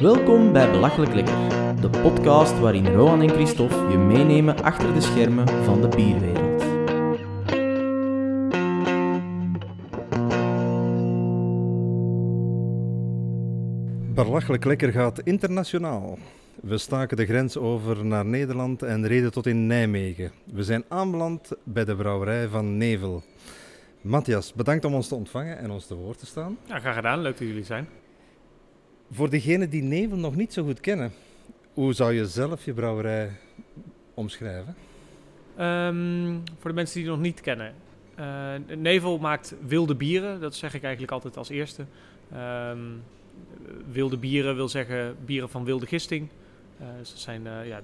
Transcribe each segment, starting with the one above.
Welkom bij Belachelijk Lekker, de podcast waarin Rohan en Christophe je meenemen achter de schermen van de bierwereld. Belachelijk lekker gaat internationaal. We staken de grens over naar Nederland en reden tot in Nijmegen. We zijn aanbeland bij de brouwerij van Nevel. Matthias, bedankt om ons te ontvangen en ons te woord te staan. Ja, graag gedaan. Leuk dat jullie zijn. Voor degenen die Nevel nog niet zo goed kennen, hoe zou je zelf je brouwerij omschrijven? Ehm, voor de mensen die het nog niet kennen. eh, Nevel maakt wilde bieren. Dat zeg ik eigenlijk altijd als eerste. Ehm, wilde bieren wil zeggen bieren van wilde gisting. Eh, dus dat zijn eh, ja,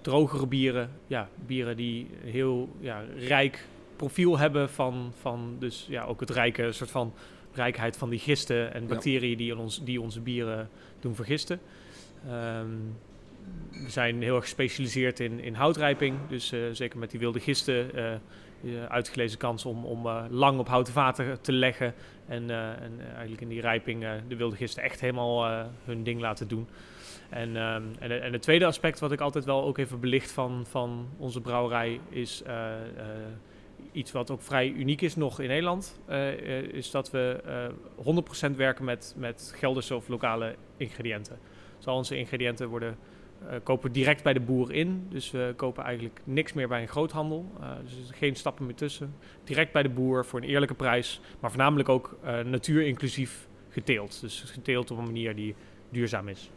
drogere bieren. Ja, bieren die heel ja, rijk profiel hebben van, van dus ja, ook het rijke soort van rijkheid van die gisten en bacteriën die, in ons, die onze bieren doen vergisten. Ehm, we zijn heel erg gespecialiseerd in, in houtrijping. Dus eh, zeker met die wilde gisten je uitgelezen kans om, om lang op houten vaten te leggen. En, en eigenlijk in die rijping de wilde gisten echt helemaal hun ding laten doen. En, ehm, en, en het tweede aspect wat ik altijd wel ook even belicht van, van onze brouwerij is iets wat ook vrij uniek is nog in Nederland. eh, eh, is dat we eh 100% werken met, met Gelderse of lokale ingrediënten. Dus al onze ingrediënten worden eh, kopen direct bij de boer in. Dus we kopen eigenlijk niks meer bij een groothandel. Eh, dus er geen stappen meer tussen. Direct bij de boer voor een eerlijke prijs. Maar voornamelijk ook natuurinclusief geteeld. Dus geteeld op een manier die duurzaam is.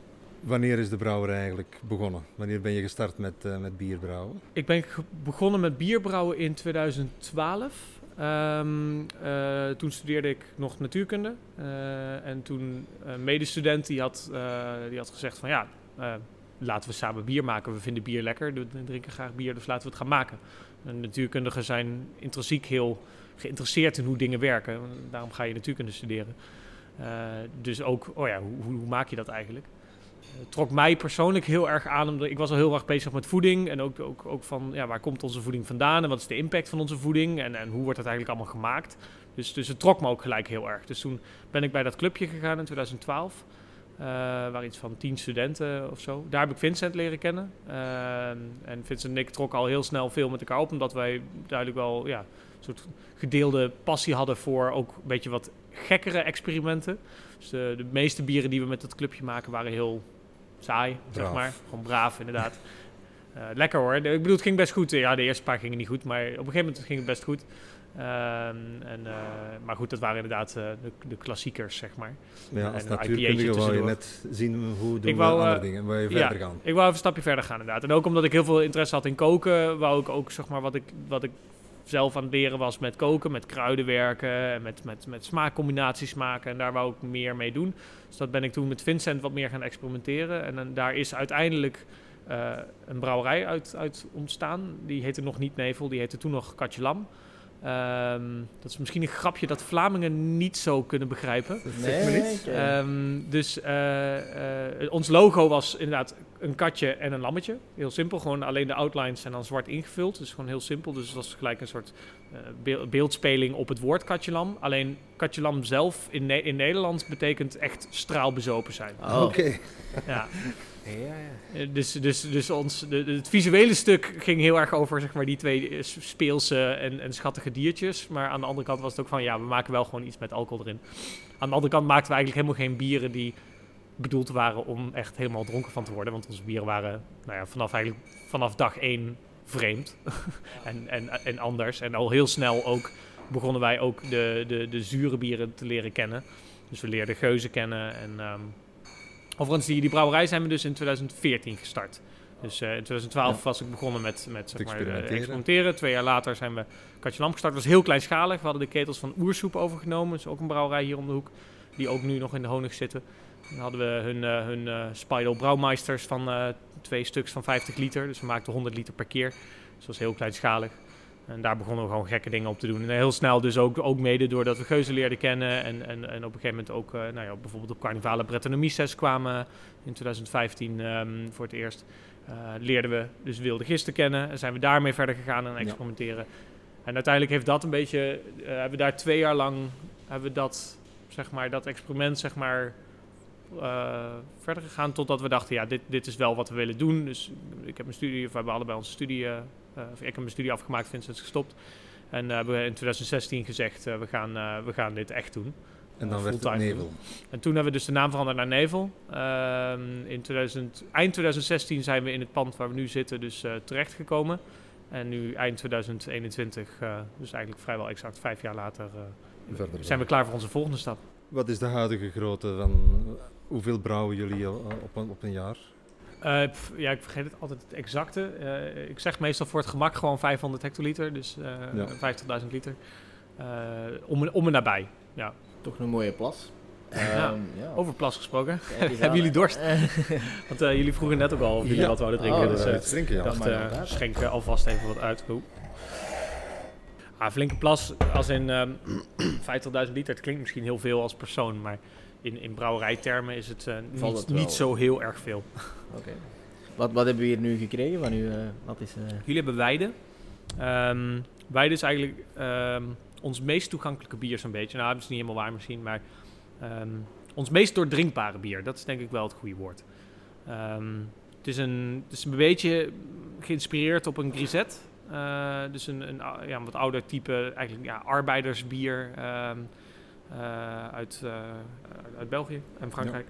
Wanneer is de brouwerij eigenlijk begonnen? Wanneer ben je gestart met, uh, met bierbrouwen? Ik ben begonnen met bierbrouwen in 2012. Um, uh, toen studeerde ik nog natuurkunde. Uh, en toen een medestudent die had, die had gezegd van ja, laten we samen bier maken. We vinden bier lekker, we drinken graag bier, dus laten we het gaan maken. En natuurkundigen zijn intrinsiek heel geïnteresseerd in hoe dingen werken. Daarom ga je natuurkunde studeren. Dus ook, oh ja, hoe, hoe, maak je dat eigenlijk? Het trok mij persoonlijk heel erg aan, omdat ik was al heel erg bezig met voeding. En ook, ook, ook van, ja, waar komt onze voeding vandaan? En wat is de impact van onze voeding? En, en hoe wordt het eigenlijk allemaal gemaakt? Dus, dus het trok me ook gelijk heel erg. Dus toen ben ik bij dat clubje gegaan in 2012. Uh, waar iets van tien studenten of zo. Daar heb ik Vincent leren kennen. Uh, en Vincent en ik trokken al heel snel veel met elkaar op, omdat wij duidelijk wel ja, een soort gedeelde passie hadden voor ook een beetje wat gekkere experimenten. Dus de, de meeste bieren die we met dat clubje maken waren heel saai, braaf. zeg maar. Gewoon braaf, inderdaad. Uh, lekker hoor. Ik bedoel, het ging best goed. Ja, de eerste paar gingen niet goed, maar op een gegeven moment ging het best goed. Uh, en, uh, maar goed, dat waren inderdaad uh, de, de, klassiekers, zeg maar. Ja, als natuurkundige wou je net zien hoe doen ik wou, andere dingen, wou je verder ja, gaan. Ik wou even een stapje verder gaan, inderdaad. En ook omdat ik heel veel interesse had in koken, wou ik ook, zeg maar, wat ik, wat ik zelf aan het leren was met koken, met kruiden werken, en met, met, met smaakcombinaties maken. En daar wou ik meer mee doen. Dus dat ben ik toen met Vincent wat meer gaan experimenteren. En, en daar is uiteindelijk uh, een brouwerij uit, uit ontstaan. Die heette nog niet Nevel, die heette toen nog Katje Lam. Um, dat is misschien een grapje dat Vlamingen niet zo kunnen begrijpen. Nee, um, dus uh, uh, ons logo was inderdaad een katje en een lammetje. Heel simpel, gewoon alleen de outlines zijn dan zwart ingevuld. Dus gewoon heel simpel. Dus dat was gelijk een soort uh, beeldspeling op het woord katje-lam. Alleen katje-lam zelf in, ne in Nederland betekent echt straalbezopen zijn. Oh. Oké. Okay. Ja. Ja, ja. Dus, dus, dus ons, de, de, het visuele stuk ging heel erg over zeg maar, die twee eh, speelse en, en schattige diertjes. Maar aan de andere kant was het ook van, ja, we maken wel gewoon iets met alcohol erin. Aan de andere kant maakten we eigenlijk helemaal geen bieren die bedoeld waren om echt helemaal dronken van te worden. Want onze bieren waren nou ja, vanaf, eigenlijk, vanaf dag één vreemd en, en, en anders. En al heel snel ook begonnen wij ook de, de, de zure bieren te leren kennen. Dus we leerden geuzen kennen en... Um, Overigens, die, die brouwerij zijn we dus in 2014 gestart. Dus uh, in 2012 ja. was ik begonnen met, met zeg maar, experimenteren. Uh, experimenteren. Twee jaar later zijn we Katje Lamp gestart. Dat was heel kleinschalig. We hadden de ketels van Oersoep overgenomen. Dat is ook een brouwerij hier om de hoek. Die ook nu nog in de honig zitten. Dan hadden we hun, uh, hun uh, Spidal Brouwmeisters van uh, twee stuks van 50 liter. Dus we maakten 100 liter per keer. Dus dat was heel kleinschalig. En daar begonnen we gewoon gekke dingen op te doen. En heel snel dus ook, ook mede doordat we geuzen leerden kennen. En, en, en op een gegeven moment ook nou ja, bijvoorbeeld op Carnivale Brettanomyces kwamen in 2015 um, voor het eerst. Leerden we dus wilde gisten kennen. En zijn we daarmee verder gegaan en experimenteren. Ja. En uiteindelijk heeft dat een beetje... Hebben we daar twee jaar lang... Hebben we dat, zeg maar, dat experiment zeg maar, eh, verder gegaan totdat we dachten, ja, dit, dit is wel wat we willen doen. Dus ik heb mijn studie, of we hebben allebei onze studie, eh, eh, of ik heb mijn studie afgemaakt, Vincent is gestopt. En eh, hebben we in 2016 gezegd, eh, we, gaan, eh, we gaan dit echt doen. En dan Eh, werd het Nevel. En toen hebben we dus de naam veranderd naar Nevel. Ehm, in 2000, eind 2016 zijn we in het pand waar we nu zitten dus eh, terechtgekomen. En nu eind 2021, eh, dus eigenlijk vrijwel exact vijf jaar later, eh, Verder zijn we klaar voor onze volgende stap. Wat is de huidige grootte van hoeveel brouwen jullie eh, op, een, op een jaar? Eh, ja, ik vergeet het altijd het exacte. Eh, ik zeg meestal voor het gemak gewoon 500 hectoliter, dus eh Ja. 50.000 liter. Eh, om, en- om en nabij. Ja. Toch een mooie plas. Ja. Ehm, ja. Over plas gesproken. Hebben jullie dorst? Want eh, jullie vroegen net ook al of jullie Ja. wat wouden drinken. Oh, dus, het drinken, ja. Ik dacht, maar eh, inderdaad. schenk eh, alvast even wat uit. Oeh. Ah, flinke plas, als in ehm 50.000 liter. Het klinkt misschien heel veel als persoon, maar in, in brouwerijtermen is het, eh, niet, het niet zo heel erg veel. Oké. Wat, wat hebben we hier nu gekregen van u? eh, wat is, eh, Jullie hebben Weide. Ehm Weide is eigenlijk ehm, ons meest toegankelijke bier zo'n beetje. Nou, dat is niet helemaal waar misschien, maar ehm, ons meest doordrinkbare bier. Dat is denk ik wel het goede woord. Ehm, het, is een, het is een beetje geïnspireerd op een grisette. Eh, dus een, een, ja, een wat ouder type, eigenlijk ja, arbeidersbier uit, eh, uit België en Frankrijk.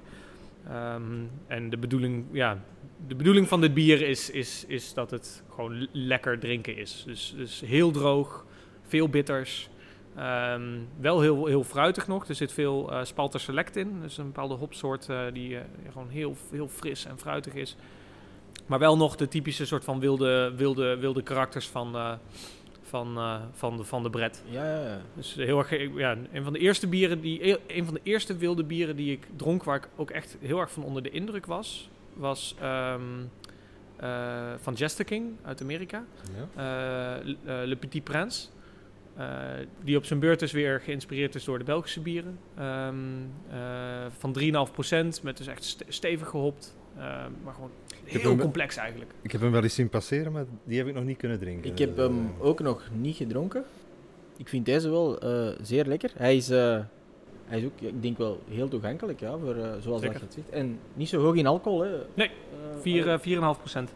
Ehm, en de bedoeling, ja, de bedoeling van dit bier is, is, is dat het gewoon lekker drinken is. Dus, dus heel droog, veel bitters. Ehm, wel heel, heel fruitig nog. Er zit veel eh Spalter Select in. Dus een bepaalde hopsoort eh, die eh, gewoon heel, heel fris en fruitig is. Maar wel nog de typische soort van wilde, wilde, wilde karakters van, eh, van, eh, van, de, van de bret. ja, ja, ja. Dus heel erg, ja, een van de eerste bieren die, een van de eerste wilde bieren die ik dronk, waar ik ook echt heel erg van onder de indruk was, was ehm, eh, van Jester King uit Amerika, Ja. eh, Le- Le Petit Prince. Die op zijn beurt dus weer geïnspireerd is door de Belgische bieren. Eh, van 3,5% met dus echt ste- stevig gehopt. Ehm, maar gewoon heel hem- complex eigenlijk. Ik heb hem wel eens zien passeren, maar die heb ik nog niet kunnen drinken. Ik heb Eh, hem ook nog niet gedronken. Ik vind deze wel eh, zeer lekker. Hij is, eh, hij is ook, ik denk wel heel toegankelijk, ja, voor, eh, zoals Zeker. dat je het ziet. En niet zo hoog in alcohol, hè. Nee, Eh, Vier, oh, eh, 4,5%.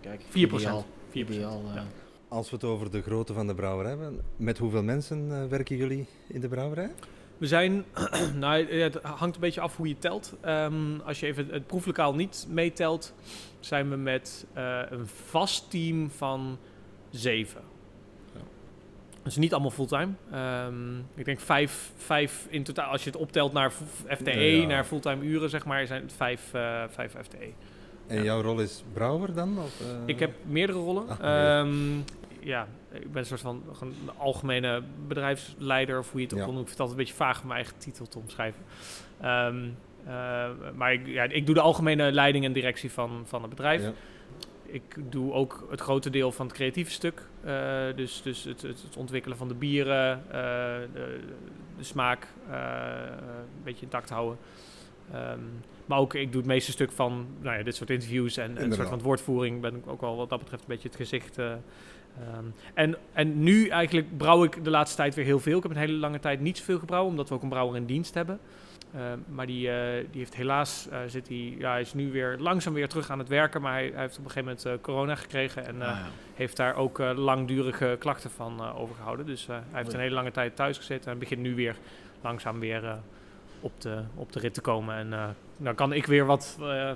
kijk, 4%. Ideaal. 4%. Ideaal, eh. ja. Als we het over de grootte van de brouwerij hebben, met hoeveel mensen eh, werken jullie in de brouwerij? We zijn, nou, het hangt een beetje af hoe je telt. Ehm, als je even het proeflokaal niet meetelt, zijn we met eh, een vast team van zeven. Ja. Dus niet allemaal fulltime. Ehm, ik denk vijf, vijf in totaal. Als je het optelt naar FTE, Ja. naar fulltime uren, zeg maar, zijn het vijf, eh, vijf FTE. En jouw rol is brouwer dan? Of, eh? Ik heb meerdere rollen. Ah. Ehm, ja, ik ben een soort van een algemene bedrijfsleider, of hoe je het ook wil noemen. Ik vind het altijd een beetje vaag om mijn eigen titel te omschrijven. Ehm, eh, maar ik, ja, ik doe de algemene leiding en directie van, van het bedrijf. Ja. Ik doe ook het grote deel van het creatieve stuk. Eh, dus dus het, het, het ontwikkelen van de bieren, eh, de, de smaak een beetje intact houden. Ehm, maar ook ik doe het meeste stuk van nou ja, dit soort interviews en, en een soort van woordvoering. Ben ik ook wel wat dat betreft een beetje het gezicht. Eh, ehm. en, en nu eigenlijk brouw ik de laatste tijd weer heel veel. Ik heb een hele lange tijd niet zoveel gebrouwen, omdat we ook een brouwer in dienst hebben. Ehm, maar die, eh, die heeft helaas, eh, zit hij, ja, hij is nu weer langzaam weer terug aan het werken. Maar hij, hij heeft op een gegeven moment eh, corona gekregen en Ah, ja. heeft daar ook langdurige klachten van eh, overgehouden. Dus hij heeft een hele lange tijd thuis gezeten en begint nu weer langzaam weer op, de, op de rit te komen. En eh, dan kan ik weer wat, eh,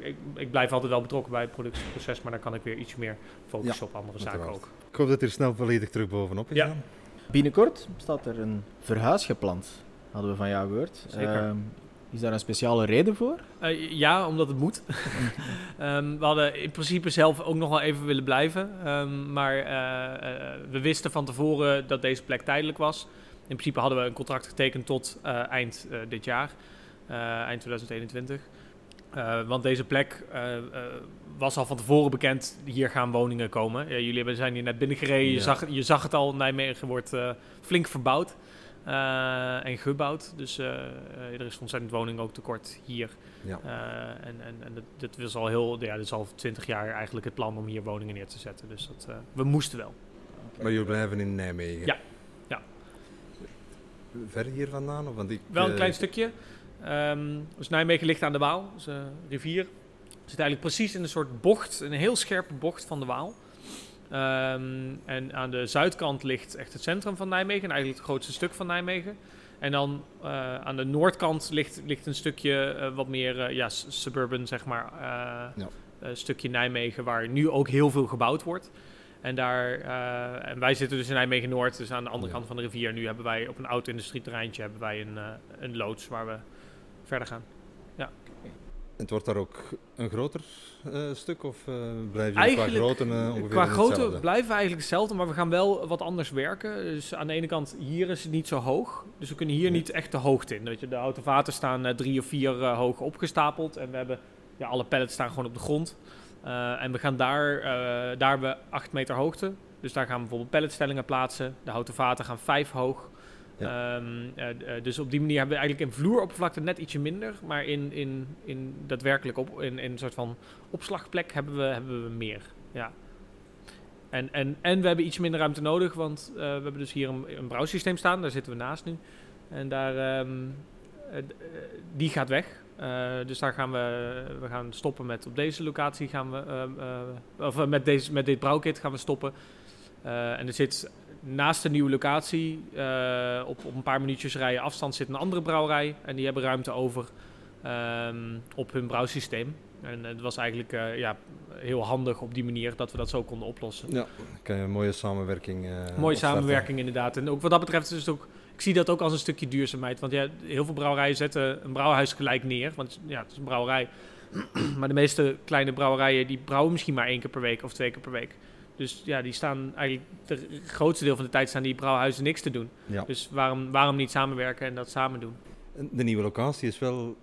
ik, ik blijf altijd wel betrokken bij het productieproces, maar dan kan ik weer iets meer focussen op andere zaken ook. Ik hoop dat hij er snel volledig terug bovenop is. Ja. dan. Binnenkort staat er een verhuis gepland, hadden we van jou gehoord. Zeker. Ehm, is daar een speciale reden voor? Eh, ja, omdat het moet. Ehm, we hadden in principe zelf ook nog wel even willen blijven. Ehm, maar we wisten van tevoren dat deze plek tijdelijk was. In principe hadden we een contract getekend tot eh, eind eh, dit jaar, eh, eind 2021. Eh, want deze plek was al van tevoren bekend, hier gaan woningen komen. Ja, jullie hebben- zijn hier net binnengereden, je, zag, je zag het al, Nijmegen wordt flink verbouwd en gebouwd. Dus er is ontzettend woning ook tekort hier. Ja. En en, en dat, dit was al heel, ja, dit is al twintig jaar eigenlijk het plan om hier woningen neer te zetten. Dus dat, we moesten wel. Maar jullie blijven in Nijmegen? Ja. Ver hier vandaan? Of, want ik, Wel een eh, klein stukje. Ehm, dus Nijmegen ligt aan de Waal, dus een rivier. Zit eigenlijk precies in een soort bocht, een heel scherpe bocht van de Waal. Ehm, en aan de zuidkant ligt echt het centrum van Nijmegen, en eigenlijk het grootste stuk van Nijmegen. En dan eh, aan de noordkant ligt, ligt een stukje wat meer ja, suburban, zeg maar, Ja. stukje Nijmegen waar nu ook heel veel gebouwd wordt. En, daar, eh, en wij zitten dus in Nijmegen Noord, dus aan de andere Ja. kant van de rivier. Nu hebben wij op een oud industrieterreintje hebben wij een, eh, een loods waar we verder gaan. Het wordt daar ook een groter eh, stuk of blijf je qua grootte ongeveer Qua grootte blijven we eigenlijk hetzelfde, maar we gaan wel wat anders werken. Dus aan de ene kant, hier is het niet zo hoog. Dus we kunnen hier Nee. niet echt de hoogte in. Weet je, de houten vaten staan drie of vier hoog opgestapeld. En we hebben, ja, alle pallets staan gewoon op de grond. Eh, en we gaan daar, eh, daar hebben we acht meter hoogte. Dus daar gaan we bijvoorbeeld palletstellingen plaatsen. De houten vaten gaan vijf hoog. Ehm, eh, dus op die manier hebben we eigenlijk in vloeroppervlakte net ietsje minder. Maar in, in, in daadwerkelijk op, in, in een soort van opslagplek hebben we, hebben we meer. Ja. En, en, en we hebben iets minder ruimte nodig, want we hebben dus hier een, een brouwsysteem staan. Daar zitten we naast nu. En daar, ehm, eh, eh, die gaat weg. Eh, dus daar gaan we, we gaan stoppen met op deze locatie gaan we, ehm, eh, of eh, met, deze, met dit brouwkit gaan we stoppen. Eh, en er zit naast de nieuwe locatie, eh, op, op een paar minuutjes rijden afstand, zit een andere brouwerij. En die hebben ruimte over ehm, op hun brouwsysteem. En het was eigenlijk eh, ja, heel handig op die manier dat we dat zo konden oplossen. Ja, een mooie samenwerking eh, Mooie opstarten. samenwerking inderdaad. En ook wat dat betreft is het ook... Ik zie dat ook als een stukje duurzaamheid. Want ja, heel veel brouwerijen zetten een brouwhuis gelijk neer. Want ja, het is een brouwerij. maar de meeste kleine brouwerijen die brouwen misschien maar één keer per week of twee keer per week. Dus ja, die staan eigenlijk het grootste deel van de tijd staan die brouwhuizen niks te doen. Ja. Dus waarom, waarom niet samenwerken en dat samen doen? En De nieuwe locatie is wel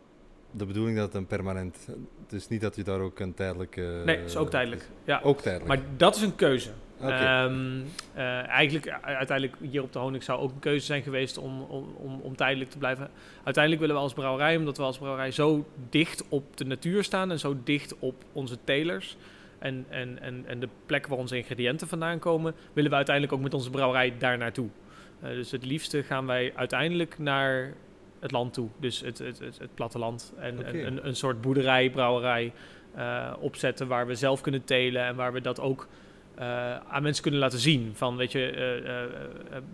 de bedoeling dat het een permanent... Het is niet dat je daar ook een tijdelijke... Nee, is ook tijdelijk. Ja. Ook tijdelijk. Maar dat is een keuze. Oké. Ehm, eh, eigenlijk, u- uiteindelijk hier op de Honig zou ook een keuze zijn geweest om, om, om, om tijdelijk te blijven. Uiteindelijk willen we als brouwerij, omdat we als brouwerij zo dicht op de natuur staan en zo dicht op onze telers en, en, en, en de plek waar onze ingrediënten vandaan komen, willen we uiteindelijk ook met onze brouwerij daar naartoe. Eh, dus het liefste gaan wij uiteindelijk naar het land toe, dus het, het, het, het platteland. En een, een, soort boerderij, brouwerij eh, opzetten waar we zelf kunnen telen en waar we dat ook eh, aan mensen kunnen laten zien. Van, weet je, eh, eh, eh,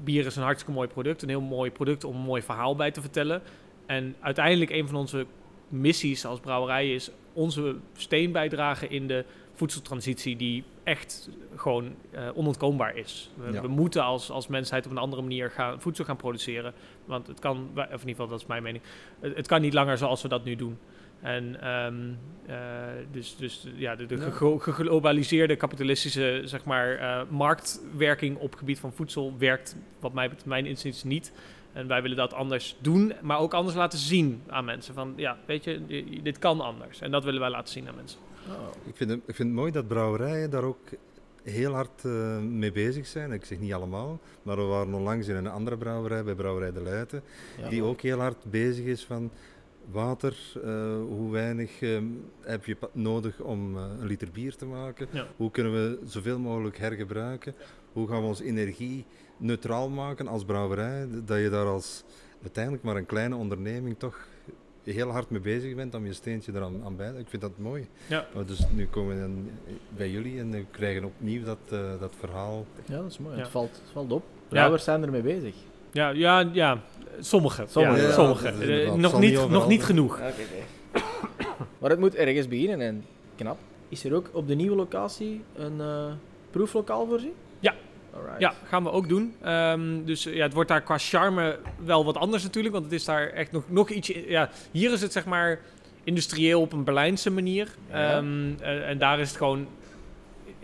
bier is een hartstikke mooi product. Een heel mooi product om een mooi verhaal bij te vertellen. En uiteindelijk een van onze missies als brouwerij is onze steen bijdragen in de voedseltransitie die echt gewoon eh, onontkoombaar is. We, Ja. we moeten als, als mensheid op een andere manier gaan, voedsel gaan produceren. Want het kan, of in ieder geval dat is mijn mening, het, het kan niet langer zoals we dat nu doen. En ehm, eh, dus, dus ja, de, de Ja. geglobaliseerde kapitalistische zeg maar, eh, marktwerking op gebied van voedsel werkt wat mij betreft mijn inziens niet. En wij willen dat anders doen, maar ook anders laten zien aan mensen. Van ja, weet je, di- dit kan anders. En dat willen wij laten zien aan mensen. Oh. Ik vind, het, ik vind het mooi dat brouwerijen daar ook heel hard eh, mee bezig zijn. Ik zeg niet allemaal, maar we waren onlangs in een andere brouwerij, bij Brouwerij De Luiten, Ja. die ook heel hard bezig is van water, eh, hoe weinig eh, heb je nodig om eh, een liter bier te maken, Ja. hoe kunnen we zoveel mogelijk hergebruiken, hoe gaan we onze energie neutraal maken als brouwerij, dat je daar als uiteindelijk maar een kleine onderneming toch heel hard mee bezig bent om je steentje eraan aan bij. Ik vind dat mooi. Ja. Dus nu komen we dan bij jullie en we krijgen opnieuw dat, eh, dat verhaal. Ja, dat is mooi. Ja. Het, valt, het valt op. Brouwers zijn ermee bezig. Ja, ja, ja. Sommige. Sommige. Ja, Ja, sommige. Eh, nog, niet, nog niet genoeg. Maar het moet ergens beginnen en knap. Is er ook op de nieuwe locatie een eh, proeflokaal voorzien? Ja. Alright. Ja, gaan we ook doen. Ehm, dus eh, ja, het wordt daar qua charme wel wat anders natuurlijk. Want het is daar echt nog, nog ietsje... Ja, hier is het zeg maar industrieel op een Berlijnse manier. Ja. Ehm, eh, en daar is het gewoon...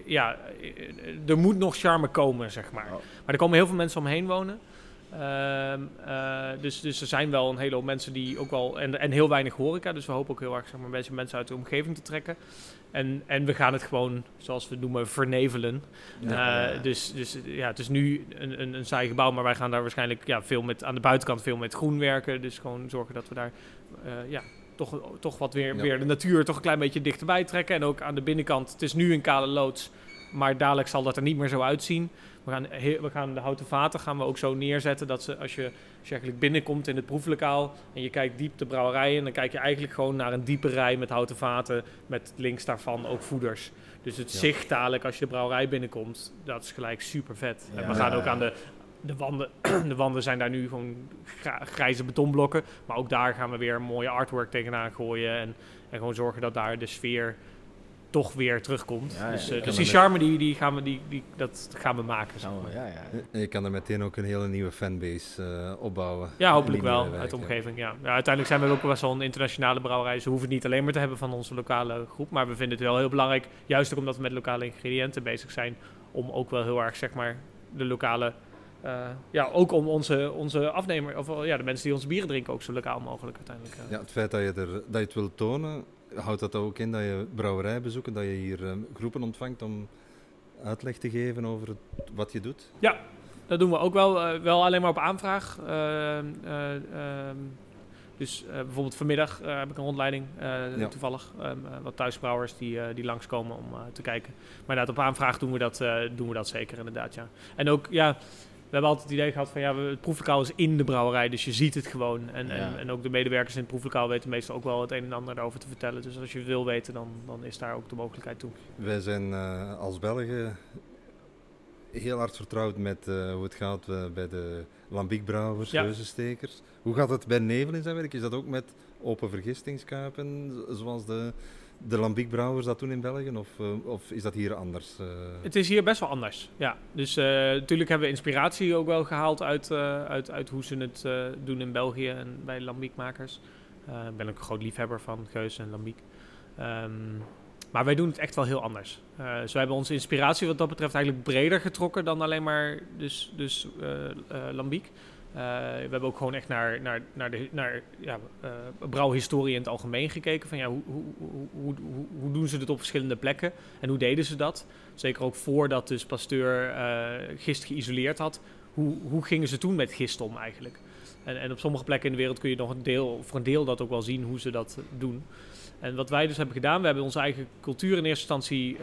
Ja, er moet nog charme komen, zeg maar. Oh. Maar er komen heel veel mensen omheen wonen. Ehm, eh, dus, dus er zijn wel een hele hoop mensen die ook wel... En, en heel weinig horeca. Dus we hopen ook heel erg zeg maar, mensen, mensen uit de omgeving te trekken. En, en we gaan het gewoon, zoals we het noemen, vernevelen. Ja. Eh, dus, dus ja, het is nu een, een, een saai gebouw, maar wij gaan daar waarschijnlijk ja, veel met, aan de buitenkant veel met groen werken. Dus gewoon zorgen dat we daar eh, ja, toch, toch wat weer, weer de natuur toch een klein beetje dichterbij trekken. En ook aan de binnenkant, het is nu een kale loods, maar dadelijk zal dat er niet meer zo uitzien. We gaan, we gaan de houten vaten gaan we ook zo neerzetten dat ze, als je, als je eigenlijk binnenkomt in het proeflokaal en je kijkt diep de brouwerij in, dan kijk je eigenlijk gewoon naar een diepe rij met houten vaten, met links daarvan ook voeders. Dus het Ja. zicht dadelijk als je de brouwerij binnenkomt, dat is gelijk super vet. en we gaan ook aan de, de wanden, de wanden zijn daar nu gewoon grijze betonblokken, maar ook daar gaan we weer mooie artwork tegenaan gooien en, en gewoon zorgen dat daar de sfeer toch weer terugkomt. Ja, ja. dus eh, dus die met- charme, die, die gaan we, die, die, dat gaan we maken. zeg maar. ja, ja. Je kan er meteen ook een hele nieuwe fanbase eh, opbouwen. Ja, hopelijk wel, uit de omgeving. Ja. Ja, uiteindelijk zijn we ook best wel een internationale brouwerij. Ze hoeven het niet alleen maar te hebben van onze lokale groep. Maar we vinden het wel heel belangrijk, juist ook omdat we met lokale ingrediënten bezig zijn, om ook wel heel erg, zeg maar, de lokale... eh, ja, ook om onze, onze afnemer, of ja, de mensen die onze bieren drinken, ook zo lokaal mogelijk uiteindelijk. eh. Ja, het feit dat je, er, dat je het wilt tonen, houdt dat ook in dat je brouwerij bezoekt, dat je hier eh, groepen ontvangt om uitleg te geven over het, wat je doet? Dat doen we ook wel, eh, wel alleen maar op aanvraag. Eh, eh, ehm, dus eh, bijvoorbeeld vanmiddag heb ik een rondleiding, Ja. toevallig. ehm, wat thuisbrouwers die, die langskomen om te kijken. Maar inderdaad, op aanvraag doen we, dat, doen we dat zeker inderdaad, ja. En ook, ja, we hebben altijd het idee gehad van, ja, we, het proeflokaal is in de brouwerij, dus je ziet het gewoon. En, Ja. en, en ook de medewerkers in het proeflokaal weten meestal ook wel het een en ander daarover te vertellen. Dus als je het wil weten, dan, dan is daar ook de mogelijkheid toe. Wij zijn eh, als Belgen heel hard vertrouwd met eh, hoe het gaat eh, bij de lambiekbrouwers, Ja. Hoe gaat het bij Nevel in zijn werk? Is dat ook met open vergistingskuipen, zoals de, de lambiekbrouwers dat doen in België? Of, eh, of is dat hier anders? eh? Het is hier best wel anders. Ja, dus eh, natuurlijk hebben we inspiratie ook wel gehaald uit, uit, uit hoe ze het doen in België en bij lambiekmakers. Ik ben ook een groot liefhebber van Geus en lambiek. Ehm, maar wij doen het echt wel heel anders. Eh dus wij hebben onze inspiratie wat dat betreft eigenlijk breder getrokken dan alleen maar dus, dus lambiek. Eh, we hebben ook gewoon echt naar, naar, naar, de, naar ja, eh, brouwhistorie in het algemeen gekeken. Van ja, hoe, hoe, hoe, hoe, doen ze dit op verschillende plekken en hoe deden ze dat? Zeker ook voordat dus Pasteur eh, gist geïsoleerd had. Hoe, hoe gingen ze toen met gist om eigenlijk? En, en op sommige plekken in de wereld kun je nog een deel, voor een deel dat ook wel zien hoe ze dat doen. En wat wij dus hebben gedaan, we hebben onze eigen cultuur in eerste instantie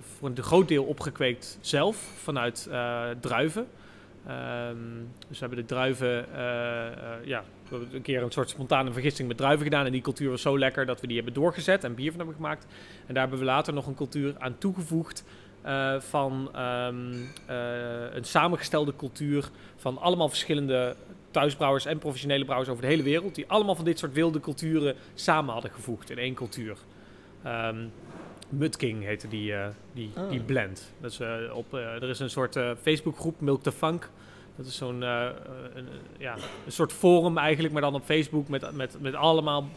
voor een groot deel opgekweekt zelf vanuit druiven. Ehm, dus we hebben de druiven, eh, eh, ja, we hebben een keer een soort spontane vergisting met druiven gedaan. En die cultuur was zo lekker dat we die hebben doorgezet en bier van hebben gemaakt. En daar hebben we later nog een cultuur aan toegevoegd eh, van ehm, eh, een samengestelde cultuur van allemaal verschillende thuisbrouwers en professionele brouwers over de hele wereld. Die allemaal van dit soort wilde culturen samen hadden gevoegd in één cultuur. Ehm Mudking heette die, eh, die, Ah. die blend. Dat is, eh, op, eh, er is een soort Facebookgroep, Milk the Funk. Dat is zo'n een, ja, een soort forum eigenlijk, maar dan op Facebook met, met, met allemaal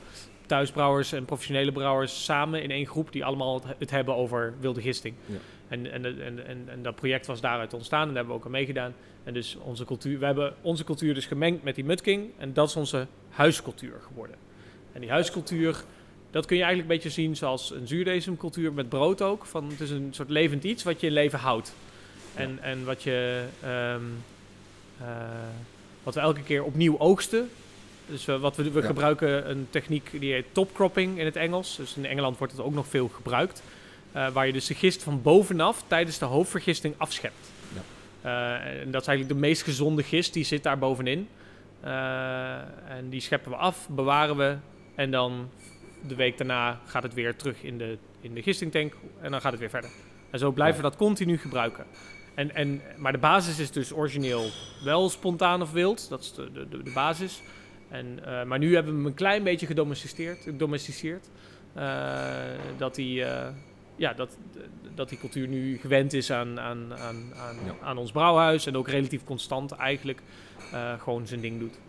thuisbrouwers en professionele brouwers samen in één groep die allemaal het, hebben over wilde gisting. Ja. En, en, en, en, en dat project was daaruit ontstaan en daar hebben we ook aan meegedaan. En dus onze cultuur, we hebben onze cultuur dus gemengd met die Mudking en dat is onze huiscultuur geworden. En die huiscultuur, dat kun je eigenlijk een beetje zien zoals een zuurdesemcultuur met brood ook. Van, het is een soort levend iets wat je in leven houdt. En, en wat je... ehm, eh, wat we elke keer opnieuw oogsten. Dus wat we, we Ja. gebruiken een techniek die heet topcropping in het Engels. Dus in Engeland wordt het ook nog veel gebruikt. Eh, waar je dus de gist van bovenaf tijdens de hoofdvergisting afschept. Eh, en dat is eigenlijk de meest gezonde gist, die zit daar bovenin. En die scheppen we af, bewaren we. En dan de week daarna gaat het weer terug in de, in de gistingtank. En dan gaat het weer verder. En zo blijven we dat continu gebruiken. En, en, maar de basis is dus origineel wel spontaan of wild. Dat is de, de, de, basis. En, eh, maar nu hebben we hem een klein beetje gedomesticeerd. gedomesticeerd Eh, dat, die, eh, ja, dat, dat die cultuur nu gewend is aan, aan, aan, aan, Ja. aan ons brouwhuis. En ook relatief constant eigenlijk gewoon zijn ding doet.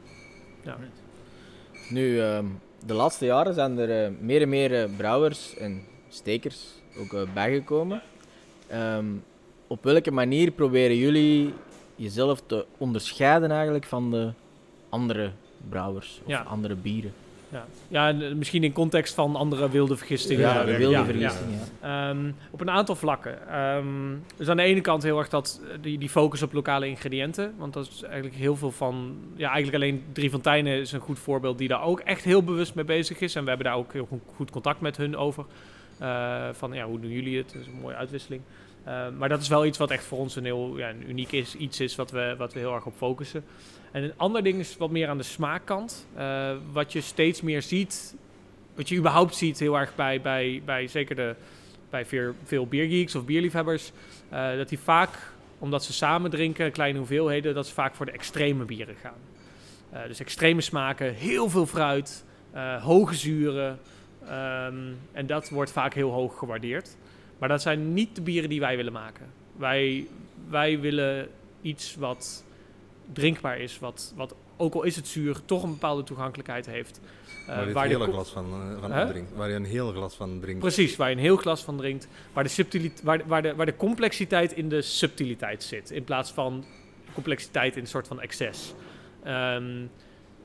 Nu, ehm, de laatste jaren zijn er eh, meer en meer eh, brouwers en stekers ook eh, bijgekomen. Ehm, op welke manier proberen jullie jezelf te onderscheiden eigenlijk van de andere brouwers of Ja. andere bieren? Ja, ja eh, misschien in context van andere wilde vergistingen. Ja, de wilde ja, vergisting, ja. Ehm, op een aantal vlakken. Ehm, dus aan de ene kant heel erg dat, eh, die, die focus op lokale ingrediënten. Want dat is eigenlijk heel veel van... Ja, eigenlijk alleen Drie Fonteinen is een goed voorbeeld die daar ook echt heel bewust mee bezig is. En we hebben daar ook heel goed, goed contact met hun over. Eh, van ja, hoe doen jullie het? Dat is een mooie uitwisseling. Eh, maar dat is wel iets wat echt voor ons een heel ja, een uniek is, iets is wat we, wat we heel erg op focussen. En een ander ding is wat meer aan de smaakkant. Eh, wat je steeds meer ziet, wat je überhaupt ziet heel erg bij, bij, bij zeker de, bij veel, veel biergeeks of bierliefhebbers, eh, dat die vaak, omdat ze samen drinken, kleine hoeveelheden, dat ze vaak voor de extreme bieren gaan. Eh, dus extreme smaken, heel veel fruit, eh, hoge zuren. ehm, en dat wordt vaak heel hoog gewaardeerd. Maar dat zijn niet de bieren die wij willen maken. Wij, wij willen iets wat drinkbaar is, wat, wat ook al is het zuur, toch een bepaalde toegankelijkheid heeft. Eh, waar je een hele glas van, eh, van drinkt. Waar je een heel glas van drinkt. Precies, waar je een heel glas van drinkt. Waar de, subtilit- waar, de- waar, de, waar de complexiteit in de subtiliteit zit. In plaats van complexiteit in een soort van excess. Ehm,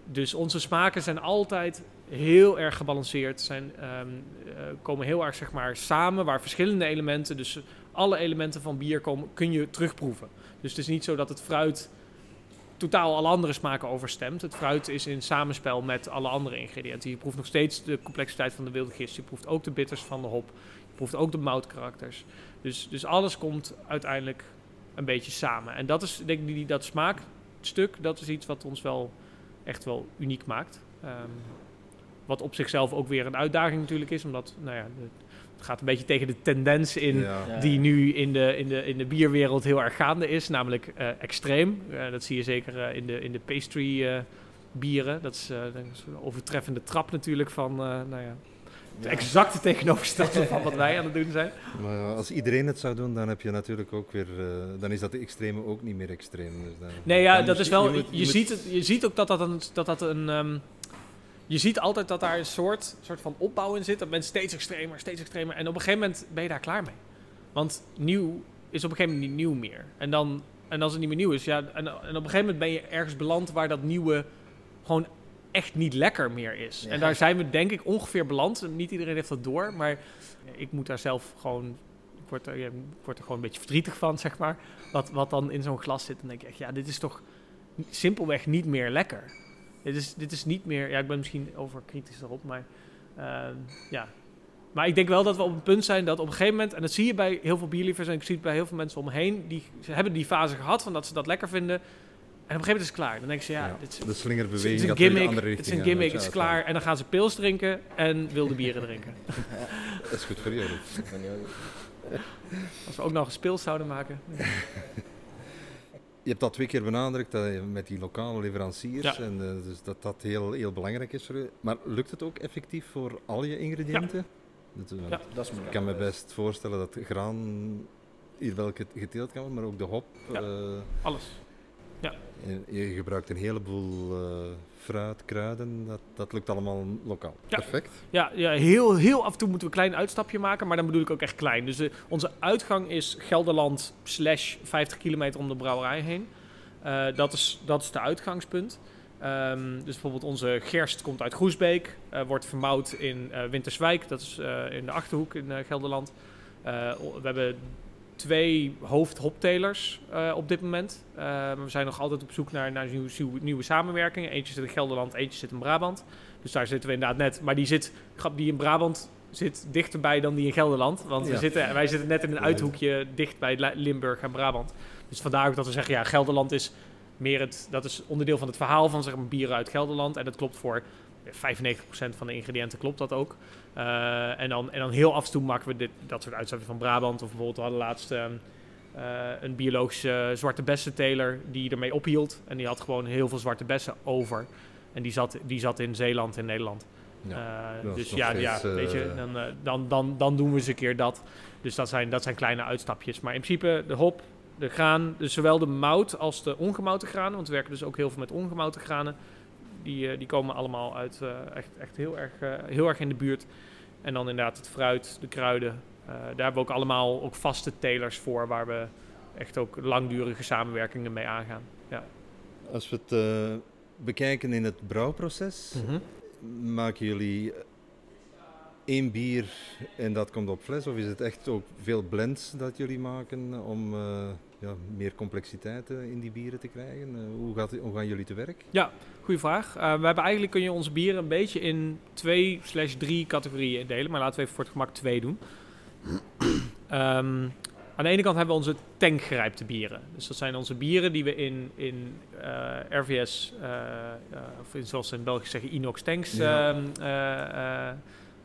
dus onze smaken zijn altijd heel erg gebalanceerd. Zijn, ehm, eh, komen heel erg zeg maar, samen, waar verschillende elementen, dus alle elementen van bier komen, kun je terugproeven. Dus het is niet zo dat het fruit totaal alle andere smaken overstemt. Het fruit is in samenspel met alle andere ingrediënten. Je proeft nog steeds de complexiteit van de wilde gist. Je proeft ook de bitters van de hop. Je proeft ook de moutkarakters. Dus, dus alles komt uiteindelijk een beetje samen. En dat is, denk ik, die, dat smaakstuk, dat is iets wat ons wel echt wel uniek maakt. Ehm, wat op zichzelf ook weer een uitdaging natuurlijk is, omdat, nou ja, het gaat een beetje tegen de tendens in Ja. Die nu in de, in de, in de bierwereld heel erg gaande is, namelijk eh, extreem. Eh, dat zie je zeker eh, in, de, in de pastry bieren. Dat is, dat is een overtreffende trap natuurlijk van, nou ja, het Ja. exacte tegenovergestelde van wat wij aan het doen zijn. Maar als iedereen het zou doen, dan heb je natuurlijk ook weer... dan is dat de extreme ook niet meer extreem. Dus dan- Nee, ja, dat is wel. je Je, moet- je moet- ziet, het, je ziet ook dat dat een. Dat dat een ehm, je ziet altijd dat daar een soort, soort van opbouw in zit. Dat mensen steeds extremer, steeds extremer. En op een gegeven moment ben je daar klaar mee. Want nieuw is op een gegeven moment niet nieuw meer. En, dan, en als het niet meer nieuw is, ja. En, en op een gegeven moment ben je ergens beland waar dat nieuwe gewoon echt niet lekker meer is. Ja. En daar zijn we denk ik ongeveer beland. En Niet iedereen heeft dat door, maar ik moet daar zelf gewoon. Ik word er, ja, ik word er gewoon een beetje verdrietig van, zeg maar. Wat, wat dan in zo'n glas zit. Dan denk ik echt, ja, dit is toch simpelweg niet meer lekker. Dit is, dit is niet meer... Ja, ik ben misschien overkritisch daarop, maar... ehm, ja. Maar ik denk wel dat we op een punt zijn dat op een gegeven moment... En dat zie je bij heel veel bierliefers en ik zie het bij heel veel mensen om me heen. Die ze hebben die fase gehad van dat ze dat lekker vinden. En op een gegeven moment is het klaar. Dan denk ze, ja, Ja, dit is, de het is slingerbeweging een gimmick. andere Het is een gimmick, het is klaar. En dan gaan ze pils drinken en wilde bieren drinken. Dat is goed voor jullie. Als we ook nog eens pils zouden maken. Je hebt dat twee keer benadrukt dat je met die lokale leveranciers. Ja. En, eh, dus dat dat heel, heel belangrijk is voor u. Maar lukt het ook effectief voor al je ingrediënten? Dat, eh, Ja. Dat is Ik kan me best voorstellen dat graan hier wel get- geteeld kan worden, maar ook de hop. Ja. eh, Alles. en je gebruikt een heleboel eh, fruit, kruiden. Dat, dat lukt allemaal lokaal. Ja. Perfect. Ja, ja heel, heel af en toe moeten we een klein uitstapje maken, maar dan bedoel ik ook echt klein. Dus eh, onze uitgang is Gelderland slash 50 kilometer om de brouwerij heen. Eh, dat, is, dat is de uitgangspunt. Ehm, dus bijvoorbeeld onze gerst komt uit Groesbeek, eh, wordt verbouwd in Winterswijk, dat is in de Achterhoek in Gelderland. We hebben twee hoofdhoptelers eh op dit moment. Eh, we zijn nog altijd op zoek naar, naar nieuwe, nieuwe, samenwerkingen. Eentje zit in Gelderland, eentje zit in Brabant. Dus daar zitten we inderdaad net. Maar die, zit, grap, die in Brabant zit dichterbij dan die in Gelderland. Want we zitten, wij zitten net in een uithoekje dicht bij Li- Limburg en Brabant. Dus vandaar ook dat we zeggen, ja, Gelderland is meer het, dat is onderdeel van het verhaal van zeg maar, bieren uit Gelderland. En dat klopt voor 95% van de ingrediënten klopt dat ook. Eh, en, dan, en dan heel af en toe maken we dit, dat soort uitstapjes van Brabant. Of bijvoorbeeld we hadden laatst ehm, eh, een biologische zwarte bessenteler die ermee ophield. En die had gewoon heel veel zwarte bessen over. En die zat, die zat in Zeeland in Nederland. Ja. Eh, dus ja, steeds, ja weet je, dan, dan, dan, dan doen we eens een keer dat. Dus dat zijn, dat zijn kleine uitstapjes. Maar in principe de hop, de graan, dus zowel de mout als de ongemouten granen. Want we werken dus ook heel veel met ongemouten granen. Die, eh, die komen allemaal uit eh, echt, echt heel, erg, eh, heel erg in de buurt. En dan inderdaad het fruit, de kruiden. Daar hebben we ook allemaal ook vaste telers voor, waar we echt ook langdurige samenwerkingen mee aangaan. Ja. Als we het bekijken in het brouwproces, maken jullie één bier en dat komt op fles? Of is het echt ook veel blends dat jullie maken om ja, meer complexiteit eh, in die bieren te krijgen? Eh, hoe, gaat, hoe gaan jullie te werk? Goeie vraag. Eh, we hebben eigenlijk kun je onze bieren een beetje in twee slash drie categorieën delen. Maar laten we even voor het gemak twee doen. Ehm, aan de ene kant hebben we onze tankgerijpte bieren. Dus dat zijn onze bieren die we in, in RVS, of in, zoals ze in België zeggen, inox tanks Ja. ehm, eh, eh,